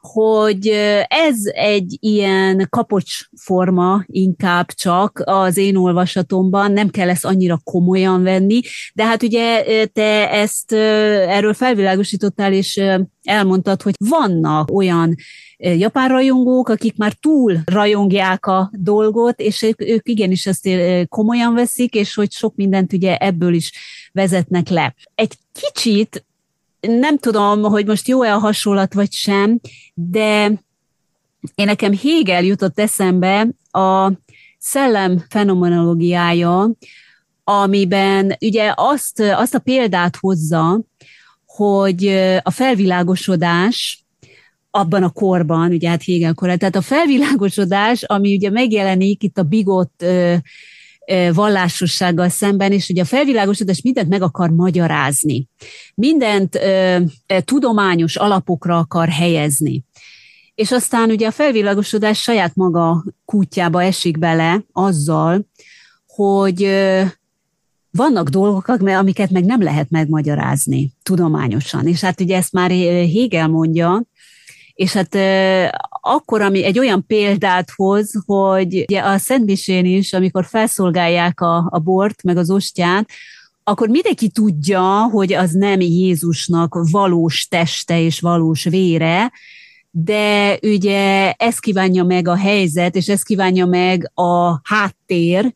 hogy ez egy ilyen kapocs forma inkább csak az én olvasatomban, nem kell ezt annyira komolyan venni, de hát ugye te ezt erről felvilágosítottál, és elmondtad, hogy vannak olyan japán rajongók, akik már túl rajongják a dolgot, és ők, igenis ezt komolyan veszik, és hogy sok mindent ugye ebből is vezetnek le. Egy kicsit nem tudom, hogy most jó-e a hasonlat vagy sem, de én nekem Hegel jutott eszembe a szellem fenomenológiája, amiben ugye azt, azt a példát hozza, hogy a felvilágosodás abban a korban, ugye hát Hegel korán, tehát a felvilágosodás, ami ugye megjelenik itt a bigott vallásossággal szemben, és ugye a felvilágosodás mindent meg akar magyarázni. Mindent ö, tudományos alapokra akar helyezni. És aztán ugye a felvilágosodás saját maga kútjába esik bele azzal, hogy ö, vannak dolgok, amiket meg nem lehet megmagyarázni tudományosan. És hát ugye ezt már Hegel mondja, és hát akkor, ami egy olyan példát hoz, hogy ugye a Szentmisén is, amikor felszolgálják a, a bort, meg az ostját, akkor mindenki tudja, hogy az nem Jézusnak valós teste és valós vére, de ugye ez kívánja meg a helyzet, és ez kívánja meg a háttér,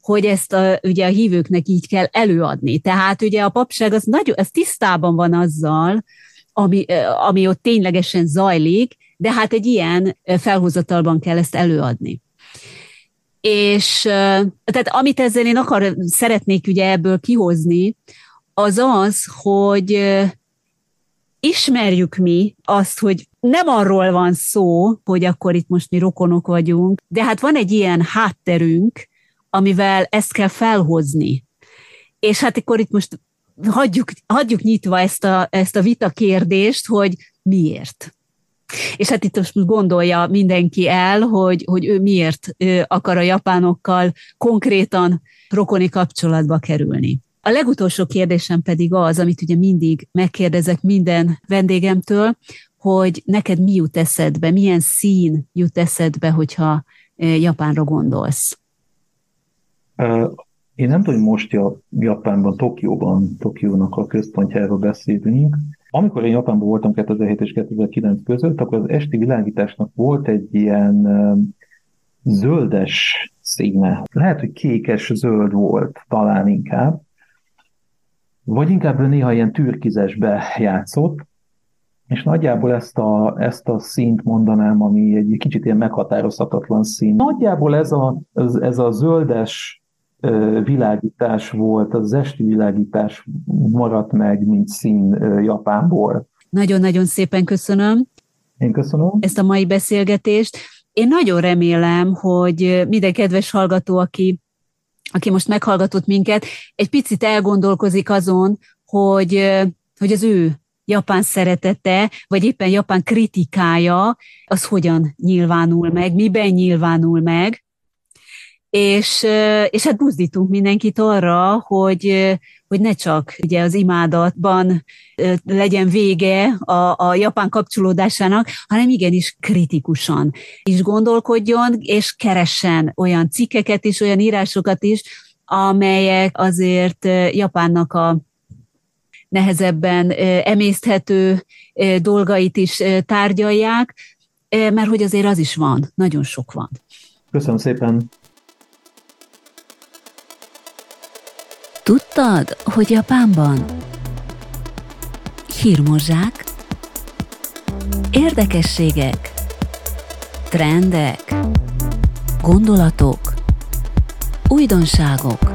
hogy ezt a, ugye a hívőknek így kell előadni. Tehát ugye a papság az, nagyon, az tisztában van azzal, ami, ami ott ténylegesen zajlik, de hát egy ilyen felhozatalban kell ezt előadni. És tehát amit ezzel én akar, szeretnék ugye ebből kihozni, az az, hogy ismerjük mi azt, hogy nem arról van szó, hogy akkor itt most mi rokonok vagyunk, de hát van egy ilyen hátterünk, amivel ezt kell felhozni. És hát akkor itt most hagyjuk, hagyjuk nyitva ezt a, ezt a vita kérdést, hogy miért. És hát itt most gondolja mindenki el, hogy, hogy ő miért akar a japánokkal konkrétan rokoni kapcsolatba kerülni. A legutolsó kérdésem pedig az, amit ugye mindig megkérdezek minden vendégemtől, hogy neked mi jut eszedbe, milyen szín jut eszedbe, hogyha Japánra gondolsz? Én nem tudom, hogy most Japánban, Tokióban, Tokiónak a központjáról beszélünk. Amikor én Japánban voltam 2007 és 2009 között, akkor az esti világításnak volt egy ilyen zöldes színe. Lehet, hogy kékes-zöld volt talán inkább. vagy inkább néha ilyen türkizesbe játszott, és nagyjából ezt a, ezt a színt mondanám, ami egy kicsit ilyen meghatározhatatlan szín. Nagyjából ez a, ez, ez a zöldes világítás volt, az esti világítás maradt meg, mint szín Japánból. Nagyon-nagyon szépen köszönöm. Én köszönöm. Ezt a mai beszélgetést. Én nagyon remélem, hogy minden kedves hallgató, aki, aki most meghallgatott minket, egy picit elgondolkozik azon, hogy, hogy az ő japán szeretete, vagy éppen japán kritikája, az hogyan nyilvánul meg, miben nyilvánul meg, és, és hát buzdítunk mindenkit arra, hogy, hogy ne csak ugye az imádatban legyen vége a, a japán kapcsolódásának, hanem igenis kritikusan is gondolkodjon, és keressen olyan cikkeket is, olyan írásokat is, amelyek azért Japánnak a nehezebben emészthető dolgait is tárgyalják, mert hogy azért az is van, nagyon sok van. Köszönöm szépen! Tudtad, hogy Japánban hírmozsák, érdekességek, trendek, gondolatok, újdonságok,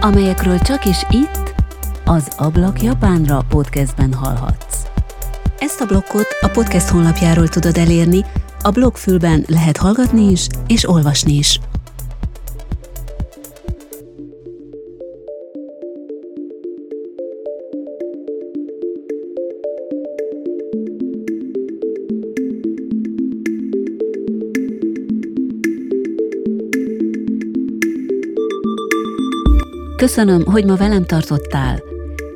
amelyekről csak is itt, az Ablak Japánra podcastben hallhatsz. Ezt a blokkot a podcast honlapjáról tudod elérni, a blogfülben lehet hallgatni is és olvasni is. Köszönöm, hogy ma velem tartottál.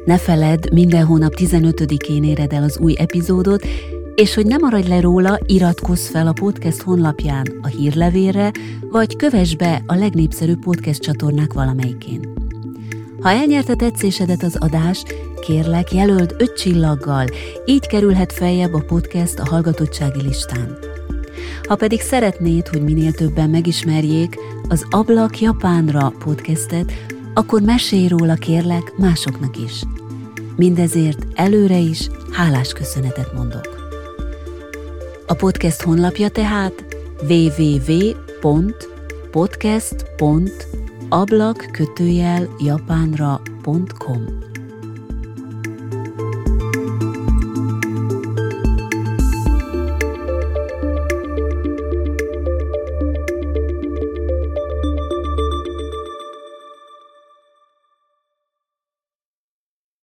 Ne feledd, minden hónap 15-én éred el az új epizódot, és hogy ne maradj le róla, iratkozz fel a podcast honlapján a hírlevélre, vagy kövess be a legnépszerűbb podcast csatornák valamelyikén. Ha elnyerte tetszésedet az adás, kérlek jelöld öt csillaggal, így kerülhet feljebb a podcast a hallgatottsági listán. Ha pedig szeretnéd, hogy minél többen megismerjék az Ablak Japánra podcastet, akkor mesélj róla kérlek másoknak is. Mindezért előre is hálás köszönetet mondok. A podcast honlapja tehát www.podcast.ablak japánra.com